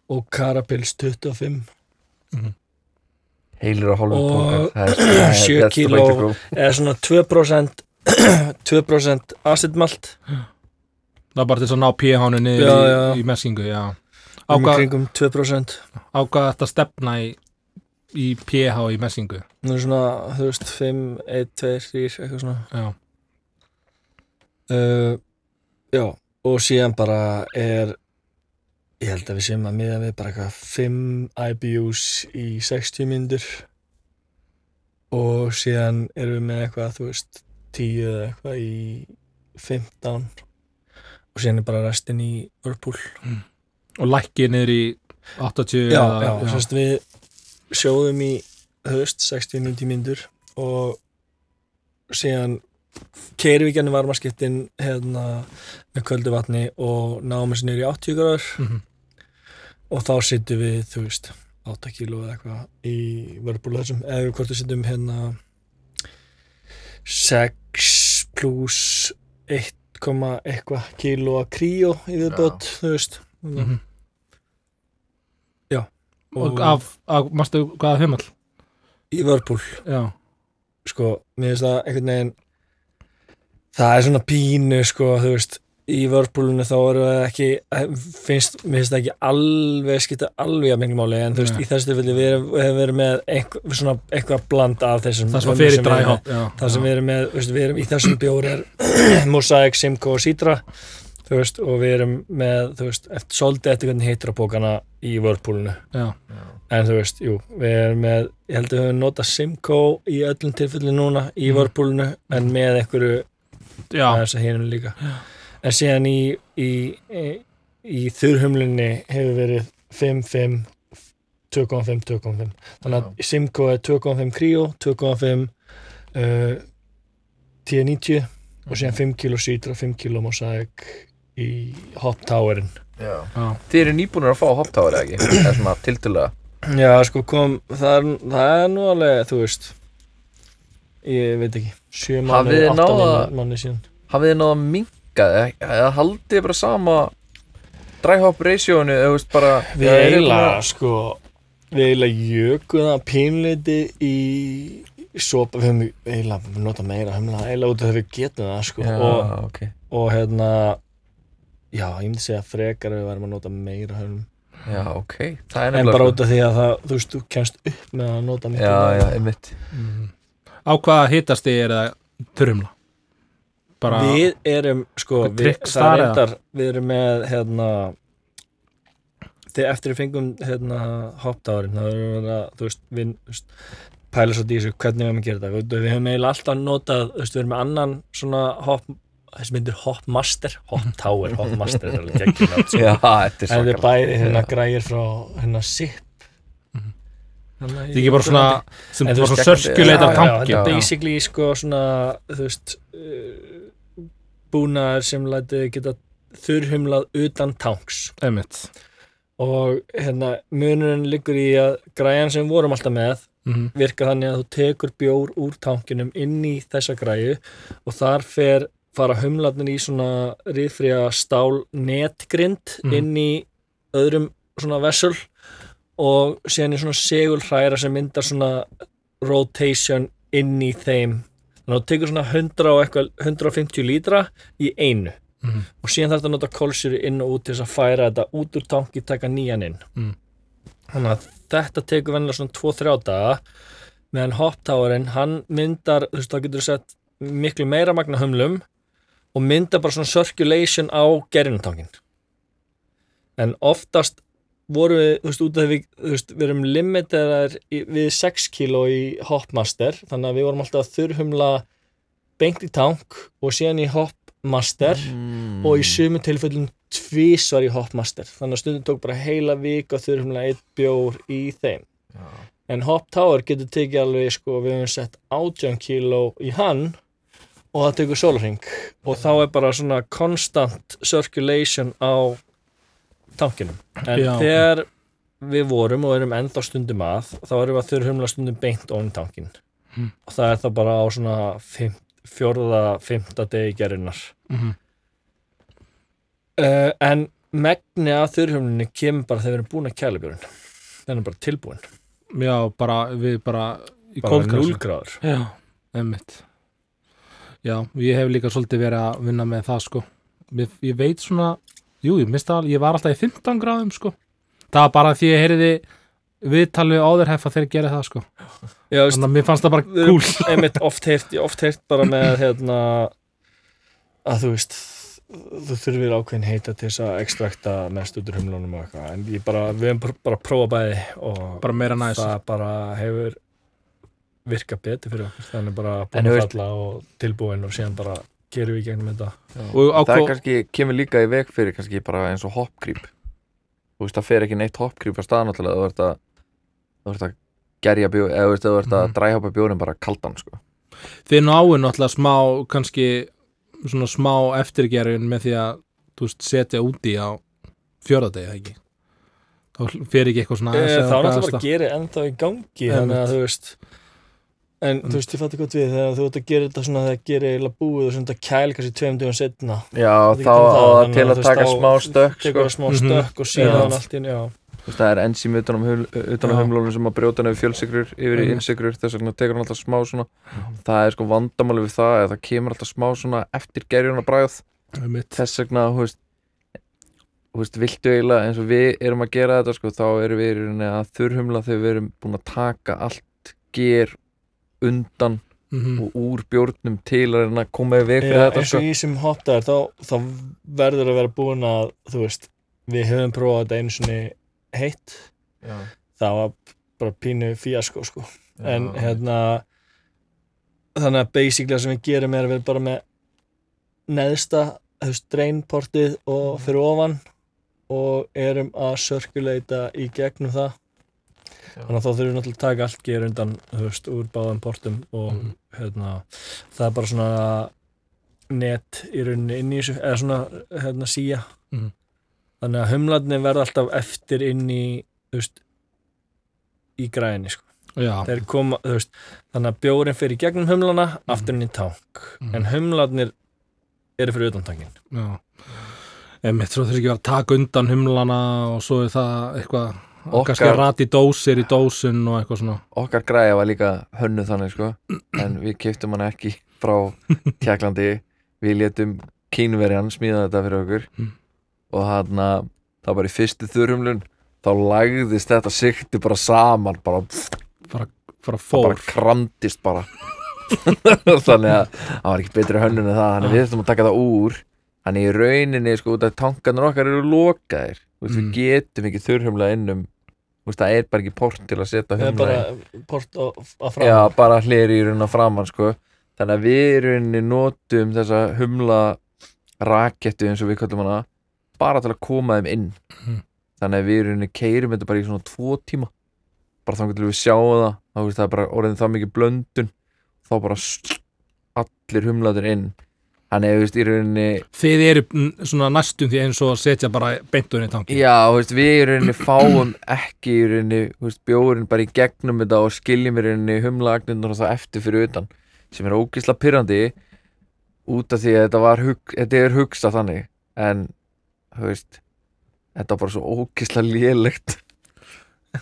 og karapils 25 heilir og hálfum Og það er- það er- sjö that's the kíló. eða svona 2% 2% acid malt það er bara til að ná pH-nu niður Já, í, já. í messingu já. á, um í hvað, kringum 2% á hvað þetta stefna í, í pH í messingu Nú er svona, þú veist, 5, 1, 2, 3 eitthvað svona. Já, uh, Já, og síðan bara er ég held að við séum að miða við bara eitthvað 5 IBUs í 60 mínútur. Og síðan erum við með eitthvað, þú veist 10 eða eitthvað í 15 og síðan er bara restin í Whirlpool. Og lækki niður í 80 Já, eða- já, Sérst, við sjóðum í höst 60-90 mínútur og síðan keirum við gennum varmaskiptin hérna með köldu vatni og náum þessu niður í 80 gráður. Mhm. Og þá sittum við, þú veist 8 kíló eða eitthvað í vörbúlu þessum, eða hvort við sittum hérna 6 pluss 1, komma eitthvað kíló að kríó í viðbót, þú veist. Mhm. Já. og af, af mástu hvaða fimmall í vörbúl já, sko, mér finnst það einhvern veginn það er svona pínu sko, þú veist, í vörpúlunni þá eru það ekki, finnst mér finnst það ekki alveg skipta alveg að miklu máli, en þú veist, Nei. í þessu tilfelli við hefum verið með einhver, svona, eitthvað bland af þessum það sem að við erum með. já, það sem við erum með, veist, við erum í þessum bjór er Mosaic, Simco og Citra þú veist, og við erum með þú veist, eftir svolítið eftir hvernig heitir á bókana í vörpúlunni já, En þú veist, jú, við erum með, ég held að við höfum notað Simco í öllum tilfelli núna í Mhm. vörpúlunu en með einhverju já, aðeins að hinum líka. En síðan í, í, í, í þurrhumlunni hefur verið 5-5, 2,5, 2,5. Þannig að Simco er 2,5 Creo, 2,5 uh, T90 og síðan 5 kg Citra, 5 kg Mosaic í Hop Towerin. Já. já. Þið eru nýbúinir að fá hoptáður eða ekki? Það er svona tiltölulega Já, sko, kom, það er, það er nú alveg, þú veist, ég veit ekki, sjö Hafið mánu, þið átta náð að- mánu, mánu síðan. Hafið þið náða að þið? Eða haldið þið bara sama dry hop ratioinu eða veist bara Við eiginlega, bara- sko, við eiginlega jökum það pínleiti í sopa, við höfum eiginlega nota meira eiginlega út af þegar við getum það, sko, Já, og, ok. og hérna, já, ég myndi segja frekar við værum að nota meira humla, Já, ok. Það er en nefnilega bara sko- út af því að það, þú veist, þú kemst upp með að nota miklu Já, já, einmitt. Mhm. á hvaða hitasti er það þurrumla bara Við erum, sko, við, það reyndar, við erum með, hérna, þegar eftir við fengum, hérna, hoppdáðurinn, þá erum við að, þú veist, við, pæla svo dísu, hvernig við höfum að gera þetta, við, við höfum eiginlega alltaf notað, þú veist, við erum með annan svona hopp, þessi myndir hoppmaster, hopptower, hoppmaster, þetta er alveg geggjum nátt, sko. Já, þetta er er bæði, hérna, grægir frá, hérna, SIP. Það er ekki bara svona sem veist, svona sörskjuleitar tanki. þetta er basically sko svona þú veist uh, búnaðar sem lætið geta þurrhumlað utan tanks einmitt og hérna munurinn liggur í að græjan sem við vorum alltaf með Mhm. virkar þannig að þú tekur bjór úr tankinum inn í þessa græju og þar fer fara humlarnir í svona riðfría stál netgrind Mhm. inn í öðrum svona vessel og síðan er svona segulhræra sem myndar svona rotation inn í þeim þannig að þú tekur svona 100 og eitthvað 150 lítra í einu Mhm. og síðan þarf þetta að nota kólsýru inn og út til þess að færa þetta út úr tanki taka nýjan inn Mm. þannig að þetta tekur vennilega svona 2-3 daga meðan hoptáurinn hann myndar, þú veist, þá getur þú sett miklu meira magna humlum og myndar bara svona circulation á gerinutangin en oftast vorum við, þú veist, út af því við, þú veist, við erum limitaðar í- við 6 kíló í hopmaster þannig að við vorum alltaf að þurrhumla beint í tank og síðan í hopmaster mm. og í sumu tilfellum tvísvar í hopmaster þannig að stundum tók bara heila vik að þurrhumla eitt bjór í þeim Já. en Hop Tower getur tekið alveg sko, við höfum sett 18 kíló í hann og það tekur sólarring og þá er bara svona constant circulation á tankinum en Já. þegar við vorum og erum enda stundum að þá erum við að þurrhumla stundum beint ofn tankin Hmm. og það er það bara á svona fimm, fjórða, fymta degi gerinnar Mhm. uh, en megni að þurrhumlinni kemur bara þegar við erum búin að kæla björn er bara tilbúin Já, bara, við bara í bara kóldkrassi. 0 gráður Já, emmitt Já, ég hef líka svolítið verið að vinna með það sko Ég, ég veit svona, jú, ég mista ég var alltaf í 15 gráðum sko. Það var bara því ég heyriði viðtalið áðurhefa þegar ég gerði það sko. Já, Þannig að mér fannst það bara við cool. einmitt oft heyrt, oft heyrt bara með hérna að þú veist þú þurfir ákveðin heita til þess að ekstrakta mest út úr humlunum og eitthvað. En ég bara, við hefum bara, bara að prófa bæði og Bara meira næs. það bara hefur virkað betur fyrir okkur. Þannig bara búin að falla og tilbúin og síðan bara gerum við í gegnum þetta. Það er kannski, kemur líka í veg fyrir kannski bara eins og hoppkrýp þú veist það fer ekki neitt hoppkrýp á stað náttúrulega þú ert að að gerja bjór eða þú veist þú ert að Mhm. dræhoppa bjórin bara kaldan sko. Þið náu náttúrulega smá kannski svona smá eftirgerðin með því að þú veist, setja úti á fjörðardegi, það ekki? Þá fer ekki eitthvað svona e, aðeins þá er er bara að gera ennþá í gangi þannig að þú veist en þú veist, ég fætti gott við þegar þú ert að gera þetta svona þegar gerir eiginlega búið og svona kæl kannski tveim dögum setna já þá getum á það, það til að að taka smá stökk sko. tekur það smá Mhm. stökk og síðan allt einu, já Þú veist, það er enzím utan um, um Já. humlónum sem að brjóta nefnir fjölsikrur yfir í Mhm. innsikrur þess vegna tekur hann alltaf smá svona það er sko vandamáli við það að það kemur alltaf smá svona eftir gerjuna bræð þess vegna þú veist, þú veist, viltu eiginlega eins og við erum að gera þetta sko, þá erum við í rauninni að þurrhumla þegar við erum búin að taka allt ger undan Mhm. og úr bjórnum til að reyna að koma í veg fyrir Já, þetta eins sko. og í sem hoptaðar þá, þá verður að vera búin að þú veist, við höfum prófað þetta einu sinni heitt Já, það var bara pínu fíasko sko. já. en hérna þannig að basically það sem við gerum er að vera bara með neðsta drainportið og fyrir ofan og erum að circulata í gegnum það. Þannig að þá þurfum við náttúrulega að taka allt ger undan veist, úr báðum portum og Mhm. hérna, það er bara svona net í rauninni inn í þessu eða svona hérna, síja Mhm. þannig að humlarnir verða alltaf eftir inn í veist, í græðinni sko. Koma, veist, þannig að bjórin fyrir gegnum humlana, aftur inn í tank. Mhm. en humlarnir eru fyrir utan tankin já. Einmitt, svo þurfi ekki að taka undan humlana og svo er það eitthvað kannski rati dósir í dósun og eitthvað svona. Okkar græja var líka hönnu þannig sko. En við keftum hann ekki frá Tjekklandi við létum kínverjan smíða þetta fyrir okkur. Mm. og hann að það var í fyrstu þurrumlun þá lagðist þetta sikti bara saman bara, það fór. bara kramdist bara. Þannig að það var ekki betri hönnun en það. Þannig að við þurfum að taka það úr. Þannig í rauninni sko út af tankarnir okkar eru lokaðir. Mm. við getum ekki þurrhumla innum veist, það er bara ekki port til að setja það er humla bara port á, á fram Já, bara hleri í rauninni á framann sko. Þannig að við í rauninni notum þessa humla rakettu eins og við kallum hana bara til að koma þeim inn. Mhm. Þannig að við í rauninni keirum þetta bara í svona tvo tíma. Bara þannig til við sjáum það þá veist það er bara orðin það mikið blöndun. Þá bara allir humlaður inn hann er, þú veist, í rauninni Þið eru svona næstum því eins og að setja bara beintunni í tanki Já, þú veist, við í rauninni fáum ekki í rauninni, þú veist, bjórin bara í gegnum þetta og skiljum í rauninni humlaagnindur og það eftir fyrir utan sem er ógisla pyrrandi út af því að þetta var hug, þetta er hugsað þannig. En, þú veist þetta var bara svo ógisla lélegt.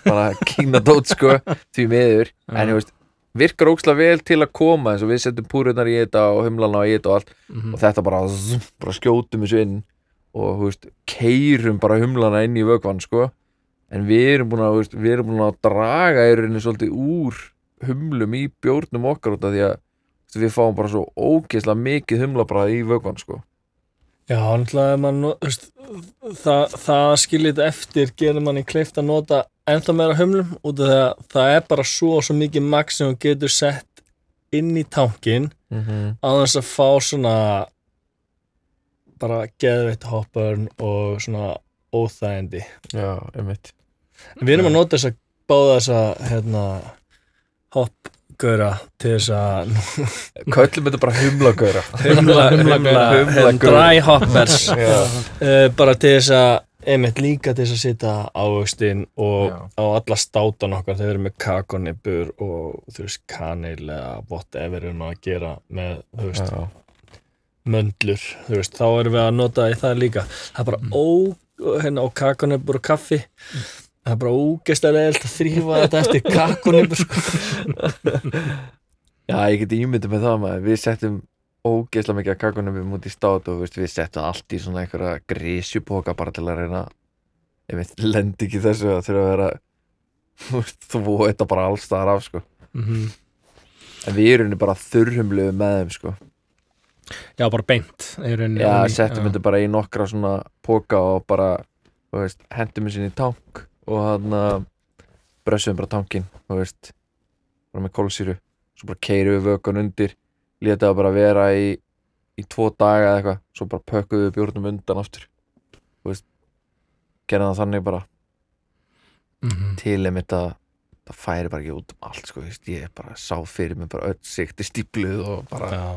Bara kínadót sko því miður, en þú veist virkar ógisla vel til að koma eins og við setjum púrunar í þetta og humlana í þetta og allt. Mhm. og þetta bara, zzz, bara skjótum þessu inn og veist, keirum bara humlana inn í vökvann sko. En við erum búin að, við erum búin að draga rauninni svolítið úr humlum í bjórnum okkar út af því að við fáum bara svo ógeðslega mikið humlabræð í vökvann sko Já, náttúrulega mann, veist, það, það að skilja þetta eftir gerir manni kleift að nota ennþá meira humlum út af því að það er bara svo og svo mikið maks sem þú getur sett inn í tankin mm -hmm. á þess að fá svona bara geðveitt hoppurn og svona óþægindi. Já, einmitt En við erum að nota þess að báða þess að hérna, hoppgöra til þess að Köllum þetta bara humlagöra humla, humla, humla, dry hoppers. Uh, bara til þess að einmitt líka til þess að setja ávöxtin og Já. á alla státan okkar. Þeir eru með kakonibur og þú veist kanil eða whatever erum að gera með þú veist, já, möndlur. Þú veist, þá erum við að nota í það líka. Það er bara ó, hérna, og kakonibur og kaffi það er bara ógeðslega leiðilt að þrýfa þetta eftir kakonibur sko. já, ég geti ímyndið með það maður. Við settum ógeðslega mikið að kakunum við mútið stát og veist, við settum allt í svona einhverja grísjupoka bara til að reyna ég veit, lendi ekki þessu að þurfa að vera þú þú þetta bara alls staðar af sko. Mhm. en við erum bara þurrhumluðu með þeim sko. Já, bara beint já, settum þetta bara í nokkra svona póka og bara, þú veist, hendum þessu inn í tank og hann að brössum bara tankin, þú veist. Bara með kólsýru, svo bara keirum við vökan undir, létum það bara vera í, í tvo daga eða eitthvað. Svo bara pökkuðum við bjórnum undan aftur. Þú veist gerðum það þannig bara. Mhm. til einmitt að það færi bara ekki út um allt sko, veist, ég bara sá fyrir mig bara öll sikti stípluð og bara já,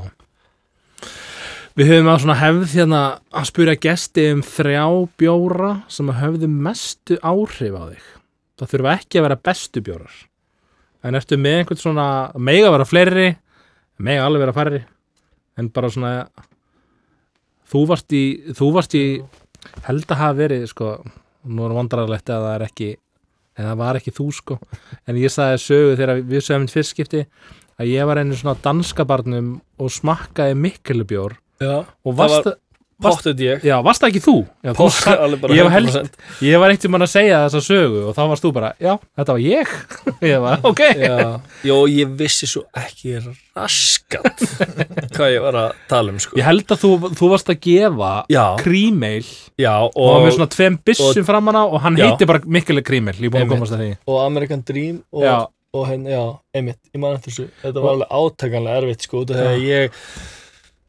Við höfum á svona hefð hérna að spyrja gesti um þrjá bjóra sem að höfðu mestu áhrif á þig. Það þurfa ekki að vera bestu bjórar. En ertu með einhvern svona, mega vera fleiri, mega alveg vera færri, en bara svona, þú varst í, þú varst í, held að hafa verið, sko, nú er vandrarlegt að það er ekki, en það var ekki þú, sko, en ég sagði sögu þegar við sögum fyrst skipti, að ég var einu svona danska barnum og smakkaði mikkelubjór já, og það varst, var pottuð ég já, varst það ekki þú? Já, þú Pottuð sa- alveg bara ég var held- 100%. ég var eitt um hann að segja þessa sögu og þá varst þú bara, já, þetta var ég ég var, ok Já, jó, ég vissi svo ekki raskat hvað ég var að tala um sko. ég held að þú, þú varst að gefa Já, krímeil já og, og og, með svona tveim byssum framan á og hann Já. heiti bara Mikkeleg krímeil ég er búin að Einmitt. komast að því og American Dream og, Já. og henn, já, einmitt, ég man eftir þessu þetta var alveg átakanlega erfitt sko út af því að ég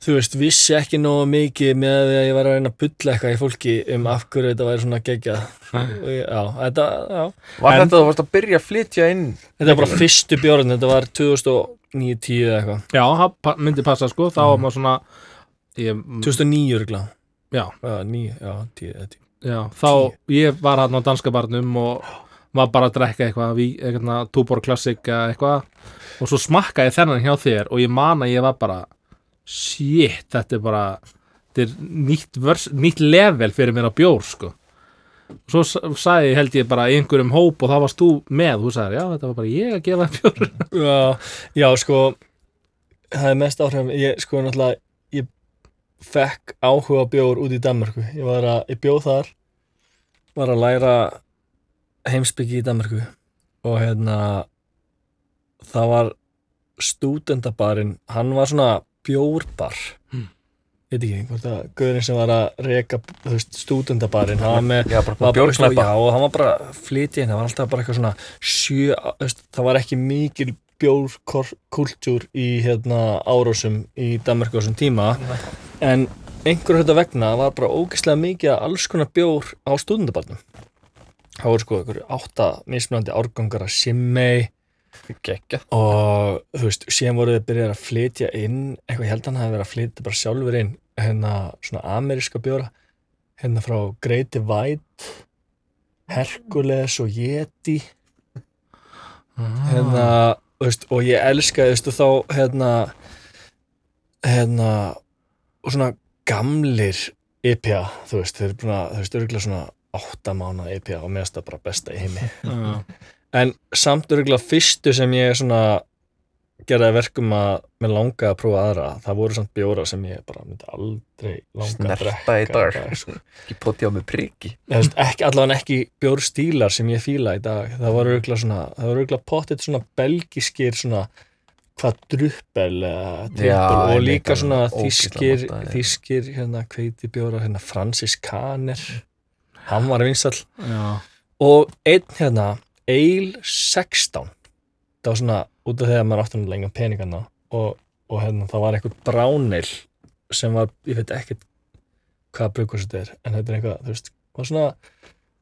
þú veist, vissi ekki nógu mikið með því að ég var að reyna að bulla eitthvað í fólki um af hverju þetta væri svona ég- já, þetta, já. Var En- þetta þú varst að byrja að flytja inn þetta var bara fyrstu bjórn, þetta var 2009-10 eða eitthvað. Já, það myndi passa sko, þá var maður svona ég, 2009 örgla já, já, 9, já, 10 eða 10 já, þá ég var hann á danska barnum og var bara að drekka eitthvað, eitthvað túbor klassik eða eitthvað. Og svo smakkaði þennan hjá þér og ég man að ég var bara shit, þetta er bara þetta er nýtt, vers, nýtt level fyrir mér á bjór sko. Og svo sa- sagði ég held ég bara einhverjum hóp og þá varst þú með, þú sagði já þetta var bara ég að gefa bjór. Já, já, sko það er mest áhrifum, ég sko náttúrulega ég fekk áhuga bjór út í Danmörku, ég var að ég bjóð þar, var að læra heimsbyggi í Danmörku og hérna það var stúdendabarinn, hann var svona bjórbar. Hmm. veit ekki, hvort að gauðin sem var að veist, stúdendabarinn hann var Já, bara var bara já, og hann var bara flytið inn, það var alltaf bara eitthvað svona sjö, veist, það var ekki mikil bjórkultúr í hérna árósum í Danmarku á þessum tíma. En einhverju þetta vegna var bara ógeðslega mikið alls konar bjór á stúdendabarnum það voru sko einhverju átta mismunandi árgangar að simmei Gekka og þú veist, síðan voru þið byrjað að flytja inn eitthvað, ég held að hann hafi verið að flytja bara sjálfur inn hérna svona ameríska bjóra hérna frá Great Divide Hercules og Yeti. Hérna, þú veist, og ég elska, þú veist, og þá hérna hérna og svona gamlir IPA, þú veist, þeir eru búin að, þú veist, örgulega svona átta mánuða IPA og meðast það bara besta í heimi. En samt örgulega fyrstu sem ég svona gerði verkum að mér langaði að prófa aðra það voru samt bjóra sem ég bara myndi aldrei langa að drekka í dag. sko. Ekki poti á mig ekki, allavega ekki bjórstílar sem ég fíla í dag það voru örgulega pottit svona belgiskir svona trippel og líka svona montaðir. þýskir hérna kveiti bjóra hérna Francis Kahner hann var vinsall og einn hérna Eil 16 það var svona út af að maður átti hann lengur peningarna og, og hérna það var einhver bráneil sem var, ég veit ekkert hvað brugur þetta er, en þetta er eitthvað þú veist, var svona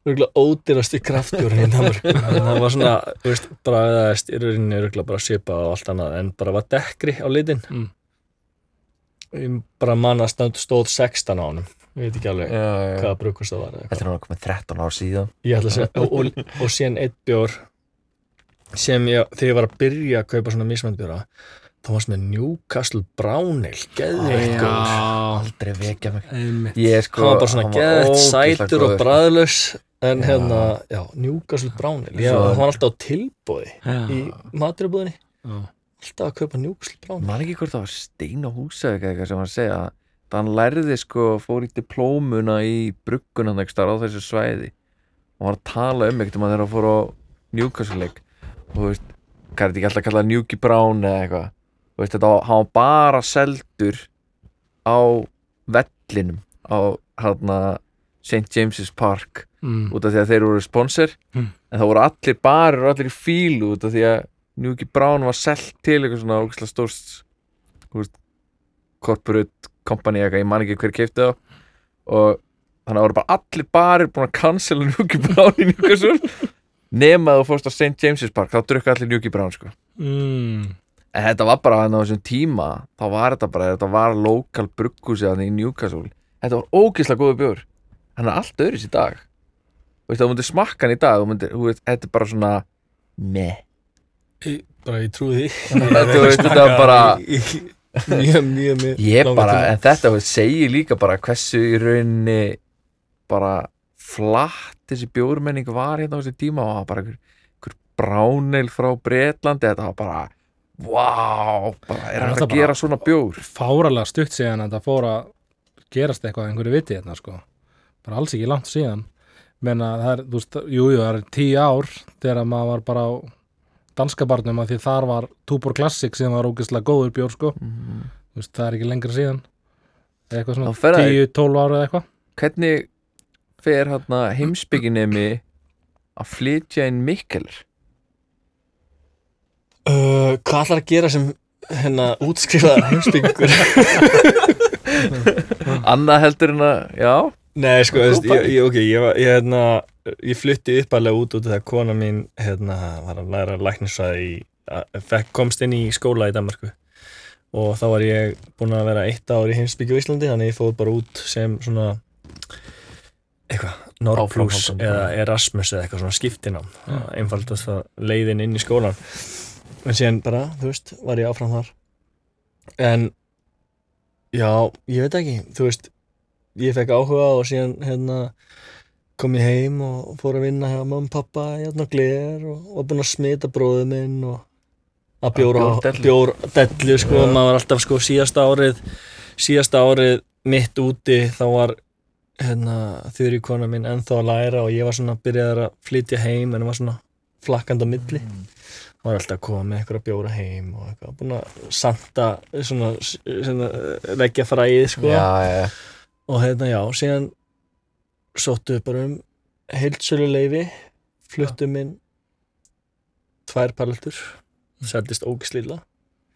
ódýrasti kraftjórn í Danmark það var svona, þú veist, bragðaðist í rauninni örgulega bara svipað og allt annað en bara var dekkri á litin. Mm. bara manna stóð 16 á honum ég veit ekki alveg Já, já hvaða brugust það var eða Þetta er náttúrulega komið 13 ár síðan. Ég ætla að segja, og, og, og síðan eitt bjór sem ég, þegar ég var að byrja að kaupa svona mismænt bjóra þá varst með Newcastle Brown Ale geðveikt góður. Aldrei vekja mig. Sko hann var bara svona var geðveikt sætur og bræðlaus en Já. hérna, já, Newcastle Brown Ale hann var alltaf á tilbúði Já. í maturabúðinni, Já. alltaf að kaupa Newcastle Brown Ale Man ekki hvort það var Steina Húsavík eða eitthvað sem hann segja að hann lærði sko, fór í diplómuna í bruggunan á þessu svæði og var að tala um eitthvað þegar hann fór á Newcastle leik og þú veist, hvað er þetta ekki alltaf að kalla Newky Brown eða eitthvað Þú veist, þetta var- bara seldur á vellinum á hérna St. James's Park Mm. út af því að þeir voru sponsor Mm. en það voru allir barir og allir í fílu út af því að Newky Brown var selt til eitthvað svona ógæslega stórst þú company eitthvað, ég man ekki hver keipti það og þannig að það voru bara allir barir búin að cancela Newky Brown í Newcastle. Nema að þú fórst á St. James's Park þá drukka allir Newky Brown sko. Mm. en þetta var bara hann á þessum tíma þá var þetta bara, þetta var lokal brugghúsi þannig í Newcastle. Þetta var ógeðslega góður bjór. Hann er allt öðris í dag. Þú veist, þú myndir smakka hann í dag þú myndir, þú veist, þetta er bara svona meh. Bara ég trúi því. Þú veist, þetta var bara- Í- í- mjög, mjög, mjög ég bara, tíma. en þetta segir líka bara hversu í rauninni bara flatt þessi bjórmenning var hérna á þessi tíma og það var bara einhver, einhver bráneil frá Bretlandi þetta var bara wow, bara er alltaf að gera svona bjór Fáralega stutt síðan að það fór að gerast eitthvað að einhverju viti hérna sko. bara alls ekki langt síðan menna það er, þú veist, jú, jú, það er tíu ár þegar maður var bara á danska barnum að því þar var Túbor Classic sem var ógeðslega góður bjór sko. mm. Þú veist, það er ekki lengra síðan. Eða eitthvað svona Þá fer það- 10-12 ára eða eitthvað. Hvernig fer hérna heimsbygginemi að flytja inn Mikkeler? Uh, hvað ætlar að gera sem hérna útskrifaðar heimsbyggur annað heldur en að, já. Nei, sko, veist, ég, ég, ok, ég, var- ég, hérna, ég flutti uppalega út út af þegar kona mín hérna, var að læra að- fekk, komst inn í skóla í Danmarku og þá var ég búinn að vera eitt ár í heimsbyggju í Íslandi þannig ég fóð bara út sem svona eitthvað, Norplus eða Erasmus eða eitthvað svona skiptinám. Einfaldast að leiðin inn í skólan en síðan bara, þú veist, var ég áfram þar. En já, ég veit ekki, þú veist ég fekk áhuga og síðan hérna kom ég heim og fór að vinna hjá mamma og pappa í hérna gler og var búinn að smita bróðið minn og að bjóra bjórdellu. bjór dellu sko, maður var alltaf sko síðasta árið síðasta árið mitt úti þá var hérna þurri kona minn ennþá að læra og ég var svona byrjaður að flytja heim en var svona flakkand á milli. Var alltaf að koma með eitthvað að bjóra heim og eitthvað búinn að santa svona, svona leggja fræðið sko. Já, já. og hérna já, síðan sóttu við bara um heildsölu leifi fluttum inn tvær palletur seldist ógislilla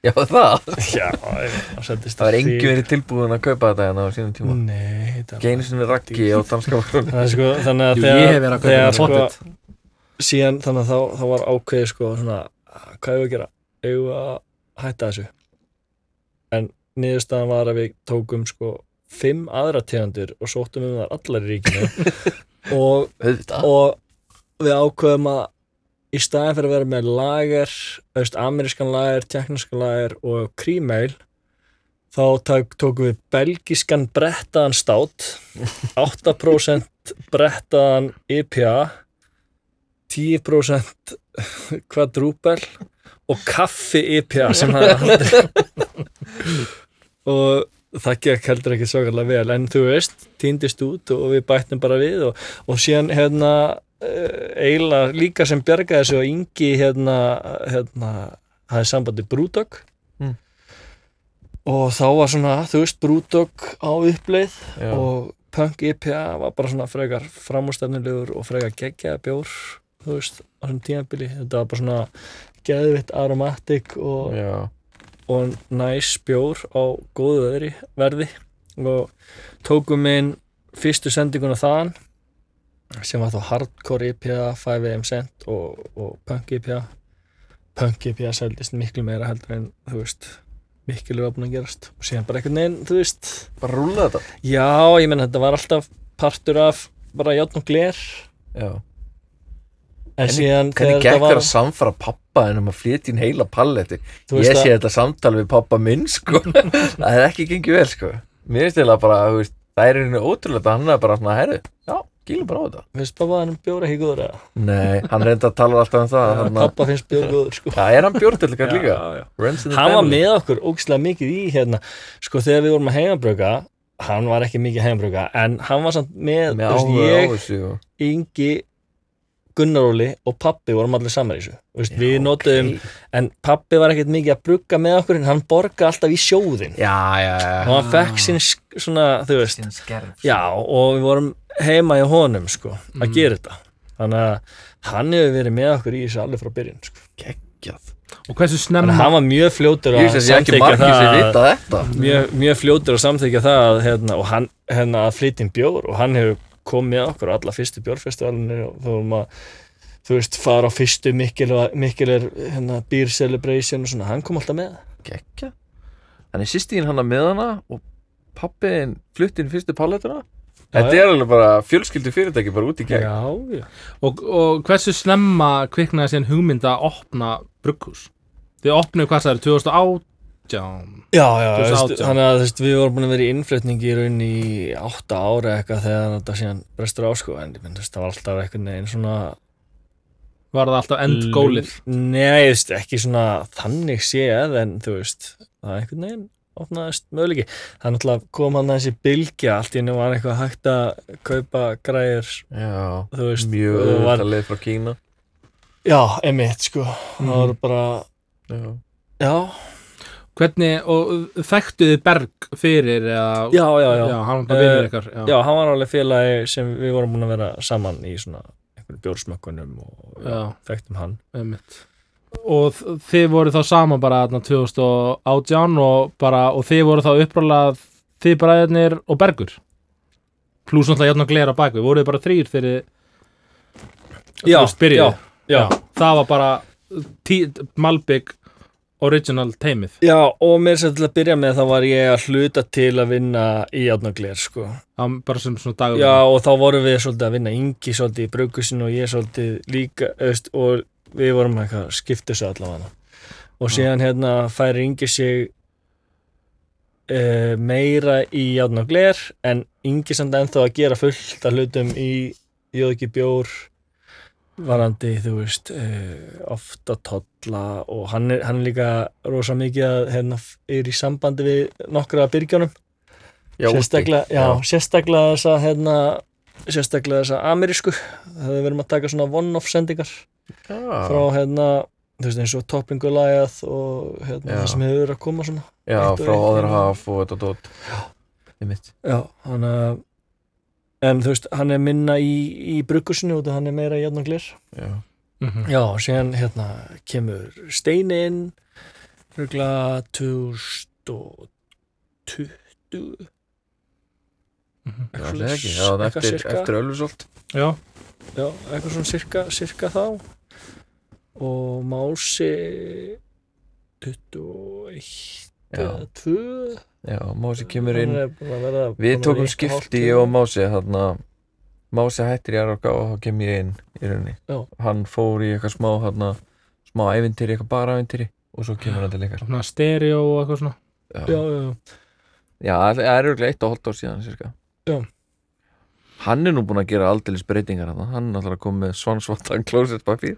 já það? Já, það seldist það var engin verið tilbúin að kaupa þetta hérna á sínum tíma. Nei, þetta Geinu sinni raggi á danska er sko, þannig að Jú, þegar, þegar þetta. sko, síðan þannig að þá, þá var ákveðið sko svona hvað hefur að gera? Við að hætta þessu? En niðurstaðan var að við tókum sko fimm aðra tegundir og sóttum um þar allar í ríkinu. Og, og við ákveðum að í staðin fyrir að vera með lager auðvist, amerískan lager, tekniskan lager og krímeil þá tók, tókum við belgiskan brettaðan stát 8% brettaðan IPA 10% kvadrúbel og kaffi IPA sem það er og það gekk heldur ekki svakalega vel en þú veist, týndist út og við bættum bara við og, og síðan hérna eh, eiginlega líka sem bjargaði þessu og Ingi hérna, hérna hafði sambandi Brúdog Mm. og þá var svona, þú veist, Brúdog á uppleið Já. og Punk IPA var bara svona frekar framústefnulegur og frekar geggjaða bjór þú veist, á þessum tímabili þetta var bara svona geðvitt aromatik og, Já. Og næs bjór á góðu verði. Og tókum inn fyrstu sendinguna þaðan sem var þá Hardcore IPA 5am cent og, og Punk IPA Punk IPA seldist miklu meira heldur en þú veist miklu var búin að gerast. Og síðan bara einhvern veginn, þú veist. Bara rúla þetta? Já, ég menn þetta var alltaf partur af bara játn og gler. Já. En síðan hvernig gekk þetta þér var að samfara pappa en um að flytja inn heila palletti? Ég sé að- þetta samtal við pappa minn sko. Það er ekki gengið vel sko. Mér finnst eiginlega bara, þú veist, það er einu ótrúlega hann er bara svona, herru, já, gílum bara á þetta. Finnst pappa hann bjór ekki góður eða? nei, hann reynda að tala alltaf um það hann, pappa finnst bjór góður sko. Það er hann bjórtillikar líka? já, já. Hann var með okkur ógislega mikið í hérna. Sko þegar við vorum að heimabröka hann var ekki mikið heimabröka en hann var samt með, með áhuga ég, þessu og... Ingi Gunnaróli og pappi vorum allir saman í þessu. Þú veist, við notuðum, en pappi var ekkert mikið að brugga með okkur en hann borga alltaf í sjóðin já, já, já, og hann fekk sín svona, þú veist. skerf já, og við vorum heima í honum sko, að Mm. gera þetta. Þannig að hann hefur verið með okkur í þessu alveg frá byrjun sko. geggjað. Og hversu snemma hann var mjög fljótur að samþykja það vita þetta. mjög, mjög fljótur að samþykja það að, hérna, og hann hérna, að flytja inn bjór og hann hefur komið með okkur alla fyrstu bjórfestivalinu og þú verum að þú veist, fara á fyrstu mikil, mikil er hérna, beer celebration og svona, hann kom alltaf með. Geggjað þannig sýstíðin hann að með hana og pappiðin flutti inn fyrstu palletuna þetta er alveg bara fjölskyldu fyrirtæki bara út í gegn. Já, já. og, og hversu snemma kviknaði síðan hugmynd að opna brugghús? Þið opnuðu hvað það er 2018 Já, já, veist, 2018. þannig að þú veist, við vorum búin að vera í innflutningi í raun í átta ára eitthvað þegar þetta síðan brestur á sko en ég myndi, það var alltaf einhvern veginn svona Var það alltaf endgólið? Nei, þú veist, ekki svona þannig séð en þú veist, það er einhvern veginn opnaðist möguleiki. Það er náttúrulega kom hann þessi bylgja, allt í henni var eitthvað hægt að kaupa græður, já, þú veist, mjög leið frá Kína já, emitt, sko, það Mhm. var bara, já, já, Hvernig, og þekktuði Berg fyrir eða, já, já, já, já hann var bara Eh, vinnur ykkar já. já, hann var alveg félagi sem við vorum búin að vera saman í svona einhverjum bjórsmökkunum og já, þekktum hann. einmitt. og þ- þið voru þá saman bara þarna 2018 og, bara, og þið voru þá upprálega þið bræðirnir og Bergur pluss náttúrulega játn og glera bakvið voruð þið bara þrýr fyrir Já, þú veist, byrjuðu? já, já. það var bara tí, Malbygg original teimið Já, og mér sem til að byrja með þá var ég að hluta til að vinna í Átnagler, sko. Bara sem svona dagur. Já, og þá vorum við svolítið að vinna Ingi svolítið í bruggusin og ég svolítið líka öst, og við vorum eitthvað skiptu þessu allavega. Og síðan hérna færi Ingi sig uh, meira í Gler en Ingi samt ennþá að gera fullt af hlutum í Jóðki Bjór varandi, þú veist uh, ofta tolla og hann er, hann er líka rosa mikið að hérna, er í sambandi við nokkra byrgjónum. Já, sérstaklega, já, sérstaklega þessa hérna, sérstaklega þessa amerísku. Það við verðum að taka svona one-off sendingar já, frá hérna þú veist eins og toppingu lagað og hérna Já. það sem hefur verið að koma svona já, og frá Other já. Half og þetta dót. Einmitt. Já, hann að en þú veist, hann er minna í, í bruggusinu og hann er meira í játn og glir já, Mhm. já, og síðan hérna kemur steinin rögla 2020 Mhm. já, eitthvað það er ekki já, eitthvað eftir, sirka. eftir Ölfusholt Já, já, eitthvað svona sirka, sirka þá. Og Mási 21 Já, eða 2 já, Mási kemur inn. er Við tókum skipti og Mási Mási hættir í Aroka og þá kem ég inn í rauninni. Já. Hann fór í eitthvað smá þarna smá ævintýri, eitthvað bara ævintýri og svo kemur hann til ykkar stereo og eitthvað svona. Já, já, já Já, það það er örgulega eitt og hálft ár síðan. Já. Hann er nú búinn að gera aldeilis breytingar þarna. Hann er alltaf að koma með svansvattan closet papír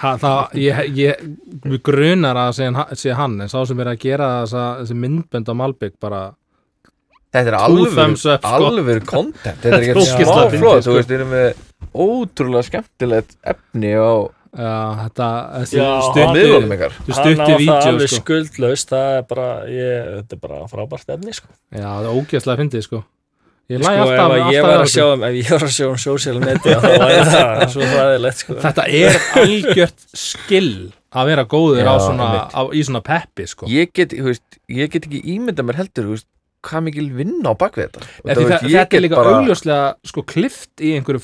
ha, það, ég, ég, við grunar að segja, segja hann en sá sem er að gera þessi myndbönd á Malbygg bara Þetta er alveg, sko. alveg content Þetta er ekki smá flott sko. Þú veist, við erum með ótrúlega skemmtilegt efni á, já, þetta þessi Stutti- miðlunum ykkar þessi Hann á það vídeo alveg sko. skuldlaust það er bara, ég, þetta er bara frábært efni sko. já, það er ógeðslega fyndið sko ég sko, læg ef alltaf, að ég um, ef ég var að sjá um social media þá væri það svo fræðilegt sko. þetta er algjört skill að vera góður Já, á svona, á, í svona peppi sko. ég get, veist, ég get ekki ímynda mér heldur veist, hvað mikil vinna á bakvið þetta Þetta, það, veist, þetta er líka bara- augljóslega sko klift í einhverju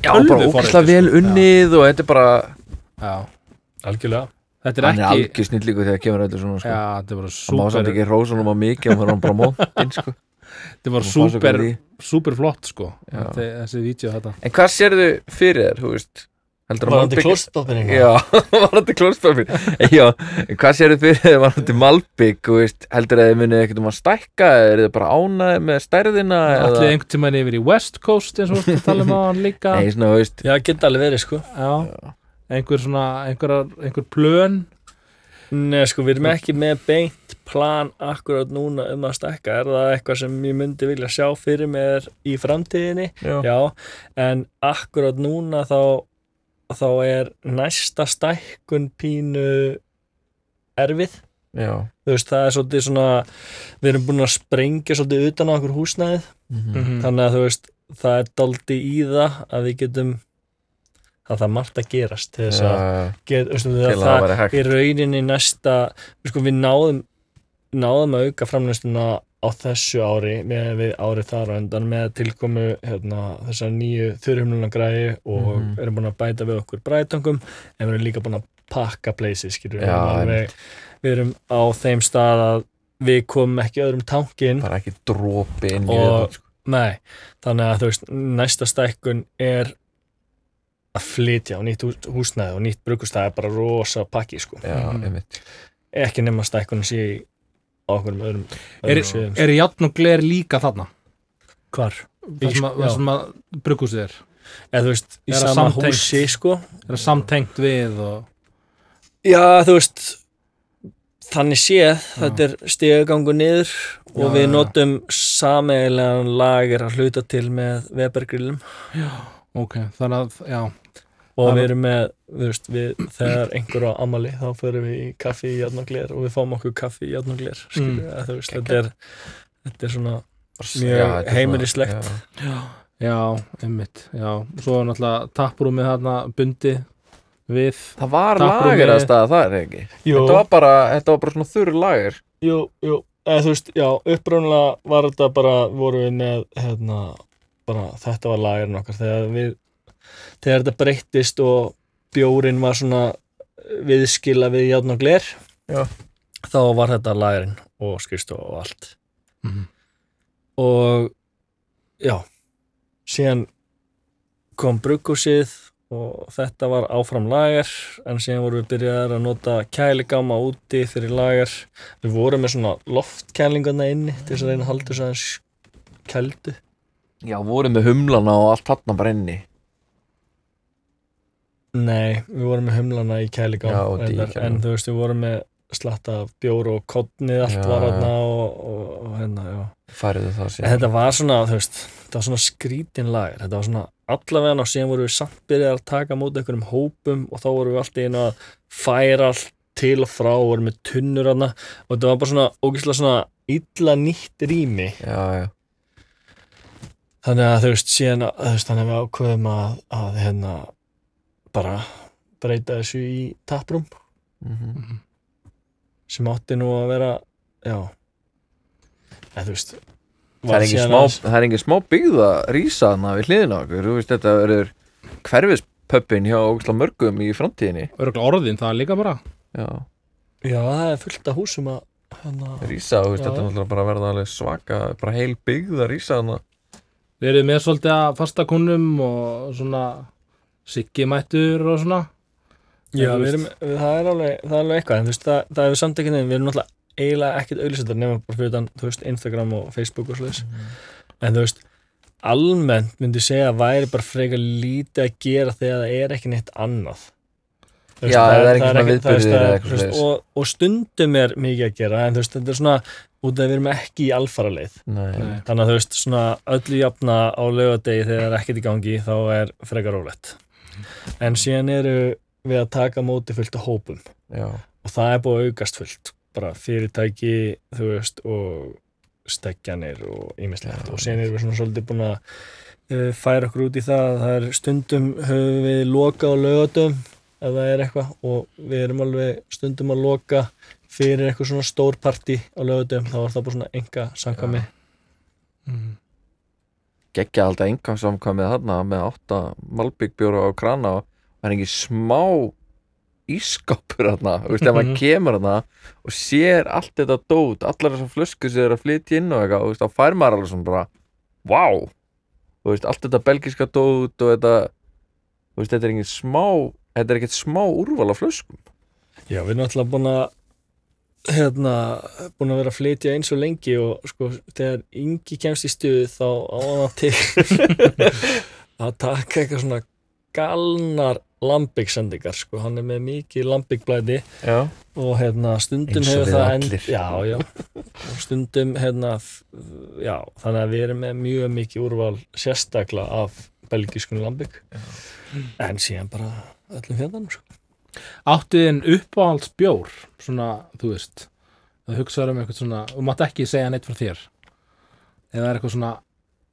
Já, bara ógæslega vel sko. unnið og þetta er bara já, algjörlega þetta er hann er ekki algjör snillíku þegar kemur öllu svona sko. já, þetta er bara hann má samt ekki rósa á mikið hann var hann bara móntinn sko. þetta var því. súper flott sko þetta, þessi vídeo þetta. En hvað sérðu fyrir þér þú veist? Var hann til klóstpapir Já, varandi klóspapir Já, en hvað sér þið fyrir þið varandi Malbygg, þú veist, heldur að þið munið ekkert um að stækka, eða er þið bara ánaði með stærðina allir eða, einhvern tímann yfir í West Coast eins og við tala um á hann líka? Nei, svona, þú já, geta alveg verið sko. Já, einhver svona einhver, einhver plön Nei, sko, við erum ekki með beint plan akkurat núna um að stekka er það eitthvað sem ég myndi vilja sjá fyrir mér í framtíðinni? Já, já, en akkurat núna þá, þá er næsta stækkun pínu erfið. Já, þú veist, það er svolítið svona við erum búin að sprengja svolítið utan á okkur húsnæðið. Mm þannig að þú veist, það er daldi í það að við getum það er margt að gerast til þess að get, veistu, það, að það það í rauninni næsta við, sko, við náðum náðum að auka framlýstuna á þessu ári með við árið þar á undan með tilkomu hérna, þessar nýju þurrhumluna græði og Mhm. erum búin að bæta við okkur brætangum en við erum líka búin að pakka places við, alveg, við erum á þeim stað að við komum ekki öðrum tankin bara ekki dropi inn í þetta sko. Nei, þannig að þú veist, næsta stækkun er að flytja á nýtt hús- húsnæði og nýtt brugustæði er bara rosa pakki sko. Já, einmitt ekki nema stækkun sé í á okkur um öðrum, er, öðrum er játn og gler líka þarna hvar? það sem að, Já. það sem að bruggúsið er Eða þú veist, í Er sama samtengt? húsi sko er það samtengt við og Já, þú veist þannig séð, þetta er stegagangu niður og Já, við já, já. notum sameigilegan lager að hluta til með Webergrillum ok, þannig að, já. Og við var- erum með, við veist, við, þegar einhver á amali þá förum við í kaffi í játn og við fáum okkur kaffi í játn og gler skilur, Mm. þú veist, þetta er þetta er svona, Bara- Mjög heimilislegt. já. já, einmitt, já. Svo er náttúrulega tapprúmið þarna bundi við. Það var lager að staða það er ekki? Jú, Þetta var bara, þetta var bara svona þurr lager. Jú, jú. Eða þú veist, já, uppræðanlega var þetta bara, voru við með hérna, bara, þetta var lagerinn okkar þegar við, þegar þetta breyttist og bjórin var svona viðskila við játn og gler Já. þá var þetta lagerinn og skristu og allt Mhm. og já síðan kom brugghúsið og þetta var áfram lager en síðan vorum við byrjaðar að nota kæligáma úti fyrir lager við vorum með svona loftkælingarna inni til þess að reyna að halda þess aðeins kældu Já, voru með humlana og allt þarna bara inni. Nei, við vorum með humlana í Já, kæligáma úti í reyndar, kæligám. en þú veist við vorum með slatta af bjór og kodnið allt Já, var já. þarna og, og, og hérna, já. Færiðu það En síðan þetta var svona, þú veist, þetta var svona skrítin lager, þetta var svona allavega og síðan vorum við samt byrjað að taka á móti einhverjum hópum og þá vorum við alltaf inn að færa allt til og frá og vorum með tunnur aðna og þetta var bara svona ógeðslega svona illa nýtt rými. Já, já, þannig að þú veist, síðan að, þú veist, þannig að við ákveðum að, að hérna bara breyta þessu í taprúm mhm. Sem átti nú að vera, já. Eða þú veist Það er engin smá, aðeins- það er engin smá byggða rísa þarna við hliðina á okkur, þú veist þetta verður hverfis pöppin hjá ógæsla mörgum í framtíðinni. Örgulega orðin það líka bara. Já, Já, það er fullt af húsum að hérna, rísa, þú veist, Já. þetta er náttúrulega bara að verða alveg svaka, bara heil byggð að rísa þarna Við erum með svolítið að fasta kunnum og svona siggi mættur og svona. Já, við erum, það er alveg, það er alveg eitthvað en þú veist, það, það er við samt ekki nefn, við erum náttúrulega eiginlega ekkert auðlýsendar nema bara fyrir utan, þú veist, Instagram og Facebook og svoleiðis. En þú veist, almennt myndi ég segja að væri bara frekar lítið að gera þegar það er ekki neitt annað Þú Já, það er ekki svona það eða eitthvað veist, svoleiðis. og, og stundum er mikið að gera en þú veist, þetta er svona út af að við erum ekki í alfara leið. Nei, þannig að þú veist, svona öllu jafna á laugadegi þegar það er ekkert í gangi þá er frekar rólegt. En síðan eru við að taka móti fullt af hópum. Já, og það er búið að aukast fullt. Bara fyrirtæki, þú veist og steggjanir og ýmislegt. Já. og síðan erum við svona svolítið búin að uh, færa okkur út í það að það er stundum höfum við loka á laugatum ef það er eitthvað. Og við erum alveg stundum að loka fyrir eitthvað svona stór partí á laugatum þá er það bara svona enga samkvæmi mm. geggja alltaf enga samkvæmið þarna með átta malbyggbjóra á krana. Og það er ekki smá ískapur þarna, þú veist, ef maður Mhm. kemur þarna og sér allt þetta dót allar þessar flösku sem er að flytja inn og eitthvað, þú veist, þá fær maður alveg svona bara wow, þú veist, allt þetta belgiska dót og þetta þú veist, þetta er ekki smá þetta er ekkert smá úrval af flöskum. Já, við erum alltaf búin að hérna, búin að vera að flytja eins og lengi og sko, þegar yngi kemst í stuð þá á hann að til að taka eitthvað svona galnar lambiksendingar, sko, hann er með mikið lambikblæti já, og hérna stundum hefur það allir. já, já, stundum hérna, já, þannig að við erum með mjög mikið úrval sérstaklega af belgiskun lambik en síðan bara öllum fjöndanum, sko. Áttu þinn uppáhalds bjór svona, þú veist það hugsaður um eitthvað svona, þú mátt ekki segja neitt frá þér. Eða er eitthvað svona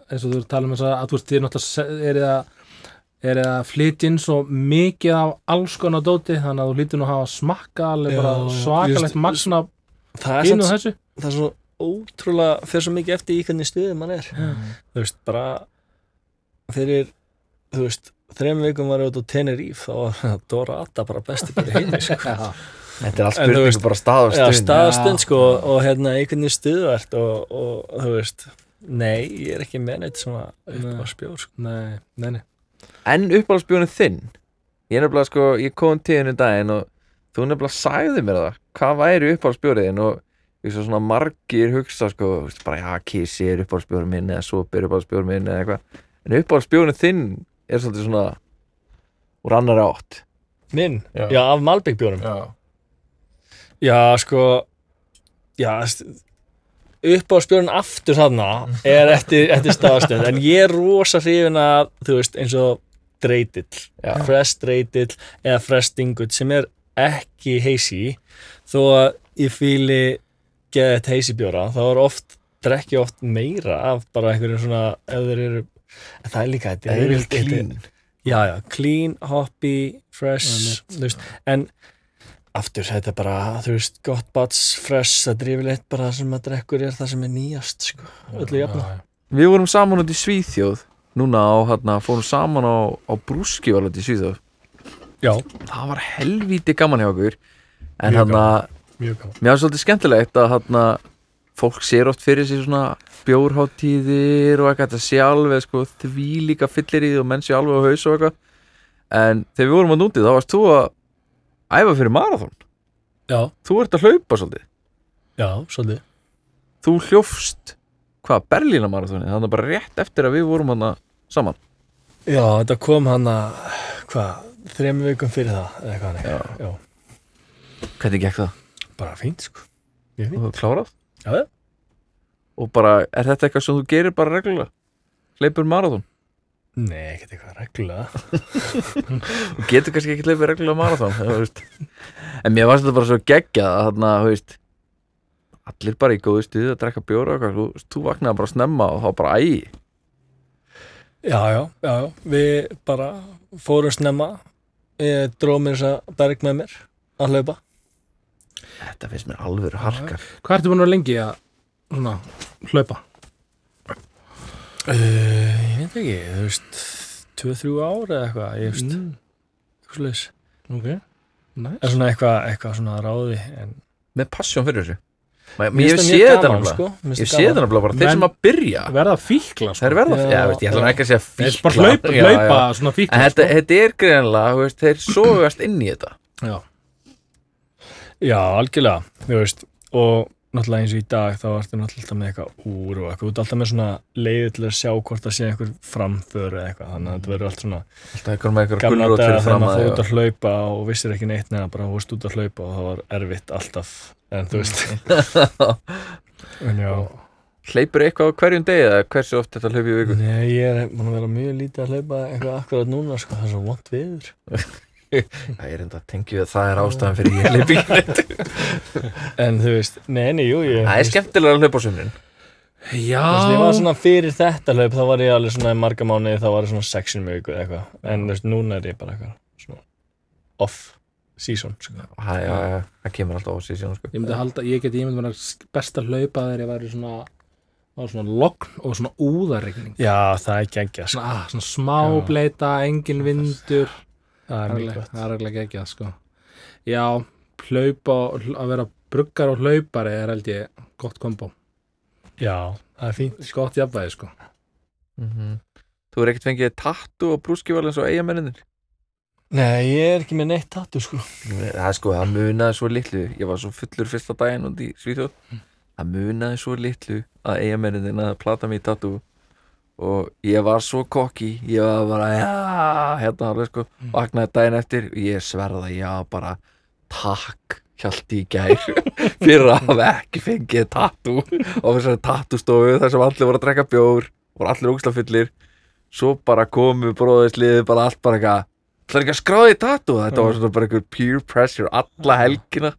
eins og þú ert að tala um þess að þú veist, þið náttúrulega er það er það að flytja inn svo mikið af alls konar dóti þannig að þú lítur nú að hafa smakka alveg bara svakalegt er inn og samt þessu. það er svo ótrúlega fyrir svo mikið eftir í hvernig stuðið mann er. Þú veist, bara fyrir, þú veist þreim vikum var ég út á Tenerife þá var Dora Atta bara besti bara í heimi sko. þetta er allt spurningu veist- bara stað og já, stund staðastund Já. sko og hérna í hvernig stuðvert og, og þú veist nei, ég er ekki með neitt Nei. að spjór sko. Nei, nei, nei En uppáhaldsbjónin þinn Ég er nefnilega sko, ég kom tíðinu daginn og þú nefnilega sagði mér það Hvað væri uppáhaldsbjóriðin og ég svo svona margir hugsa sko bara já, Kissi er uppáhaldsbjórin minn eða Sopi er uppáhaldsbjórin minn eða eitthvað En uppáhaldsbjórin þinn er svolítið svona úr annar átt. Minn, Já. já, af Malbygg bjórum. Já. Já, sko já, upp á spjórun aftur þarna er eftir, eftir staðastund en ég er rosa hrifin að þú veist, eins og dreitill fresh dreitill eða fresh dingut sem er ekki heisi þó að ég fíli geða þetta heisi bjóra þá er oft, drekki oft meira af bara einhverjum svona ef þeir eru en það er líka þetta það er yfirleitt- clean. já, já, clean, hoppy, fresh veist, en aftur, þetta er bara, þú veist, gott bats fresh, það er yfirleitt bara það sem maður drekkur er það sem er nýjast, sko öllu jafna. Við vorum saman út í Svíþjóð Núna á hérna, fórum saman á, á brúskival út í Svíþjóð. Já, Það var helvíti gaman hjá okkur En Mjög hérna, mjög gaman. mér var svolítið skemmtilegt að hérna fólk sér oft fyrir sig svona bjórháttíðir og eitthvað þetta sé alveg sko því líka fyllir í því og menn sé alveg á haus og eitthvað. En þegar við vorum að núti þá varst þú að æfa fyrir marathon. Já, þú ert að hlaupa svolítið. Já, svolítið. Þú hljófst hvað, Berlínamarathoni þannig bara rétt eftir að við vorum hann saman. Já, þetta kom hann að hvað, þrem vikum fyrir það eða eitthvað hannig, Já. já, hvernig gekk það? bara fínt, sko. Mjög fínt, Þú klárað? Já, og bara, er þetta eitthvað sem þú gerir bara reglulega? hleypur marathon? Nei, ekkert eitthvað reglulega. Þú getur kannski ekki hleypur reglulega veist. en mér varst þetta bara svo geggjað að þarna, þú veist allir bara í góðu stuði að drekka bjóra og þú, þú vaknaði bara snemma og þá bara ægi Já, já, já, já, við bara fórum snemma. Ég dróð mér þess að berg með mér að hlaupa þetta finnst mér alveg harkar. Hvað ertu búin að vera lengi að svona, hlaupa? uh, Ég veit ekki, þú veist 2-3 ár eða eitthvað, ég veist. Mm. eitthvað slags ok, nice. Er svona eitthvað, eitthvað svona ráði en með passion fyrir þessu. Ég mjög þetta nefnilega. sko. Ég sé þetta nefnilega bara, þeir sem að byrja. verða fíkla sko. þeir verða, Já. já, veist, ég ætla ekki að segja fíkla bara hlaupa, Já, hlaupa svona en fíkla þetta, sko. þetta er greinlega, þeir sógast inn í þetta. Já, Já, algjörlega, þú veist og náttúrulega eins og í dag þá ertu náttúrulega alltaf með eitthvað úr og eitthvað, þú ert alltaf með svona leiði til að sjá hvort það sé einhver framför eða eitthvað, þannig að þetta verður allt svona alltaf einhver með gulrót daga fyrir þegar fram maður fór út að að hlaupa og vissir ekki neitt neða bara veist út að hlaupa og það var erfitt alltaf en þú veist. En já, hleypur eitthvað á hverjum degi eða hversu oft þetta hlaupi í viku? Nei, ég er búin að vera mjög lítið að hlaupa eitthvað akkurat núna, sko, það er svo vont viður það er enda að tengja við það er ástæðan fyrir ég ekki neitt. en þú veist, nei, nei, jú, ég það er skemmtilega að hlaupa á sumrin já Þú veist, ég var svona fyrir þetta hlaup þá var ég alveg svona í marga mánuði þá var ég svona sexin mjög eitthvað eitthvað en þú veist, núna er ég bara eitthvað svona off season sko. það, það kemur alltaf á síðan sko. Ég myndi halda, ég geti, ég myndi vera best að hlaupa þegar ég væri svona á svona logn og svona úðarregning Já, það er geggja sko. svona, ah, svona smá bleita, engin vindur það er mjög gott það er reglega geggjað sko. Já, hlaupa og hl- að vera bruggar og hlaupari er held ég gott kombo. Já, það er fínt. Gott jafnvægi sko. Mm þú er ekkert fengið tattu og brúskival eins og eigamenninir Nei, ég er ekki með neitt tattu sko. Það sko, það munaði svo litlu. Ég var svo fullur fyrsta daginn út í Svíþjóð. Það munaði svo litlu að eigamenninir að plata mig í tattu og ég var svo kokki ég var bara, já, hérna alveg sko vaknaði daginn eftir og ég sverða já, bara takk hjalti í gær. Fyrir að hafa ekki fengið tattu á þessari tattustofu þar sem allir voru að drekka bjór voru allir ógslafullir svo bara komu bróðisliði bara allt bara eitthvað Það er ekki að skráði tattu Þetta var svona bara einhver peer pressure alla helgina.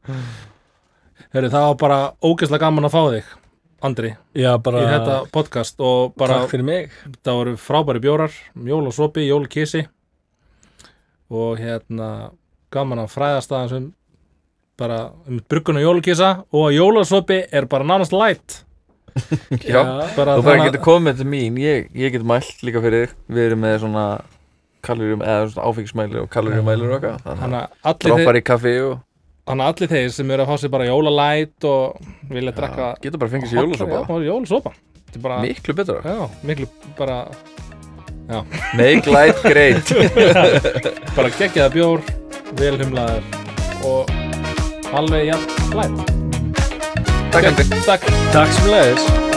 Heru, Það var bara ógeðslega gaman að fá þig Andri, Já, bara í þetta podcast og bara, Takk fyrir mig. Það voru frábæri bjórar jól og sopi, jól og kísi og hérna gaman að fræðast aðeins um bara um bruggun og jólukísa og að jólasopi er bara nánast light. Já, bara þú bara getur komið til mín. Ég, ég get mælt líka fyrir þig. Við erum með svona kaloríum eða svona áfengismælir og kaloríumælir og eitthvað. Þannig að droppar í kaffi og þannig að allir þeir sem eru að fá sér bara jólalæt og vilja drekka ja, getur bara fengið sér jólasopa. Já, jólasopa. Þetta er bara, Miklu betra. Já, miklu bara Make life great. Bara geggjaða bjór vel humlaður og alveg jafn læt. Takk Takk. Takk sem leiðis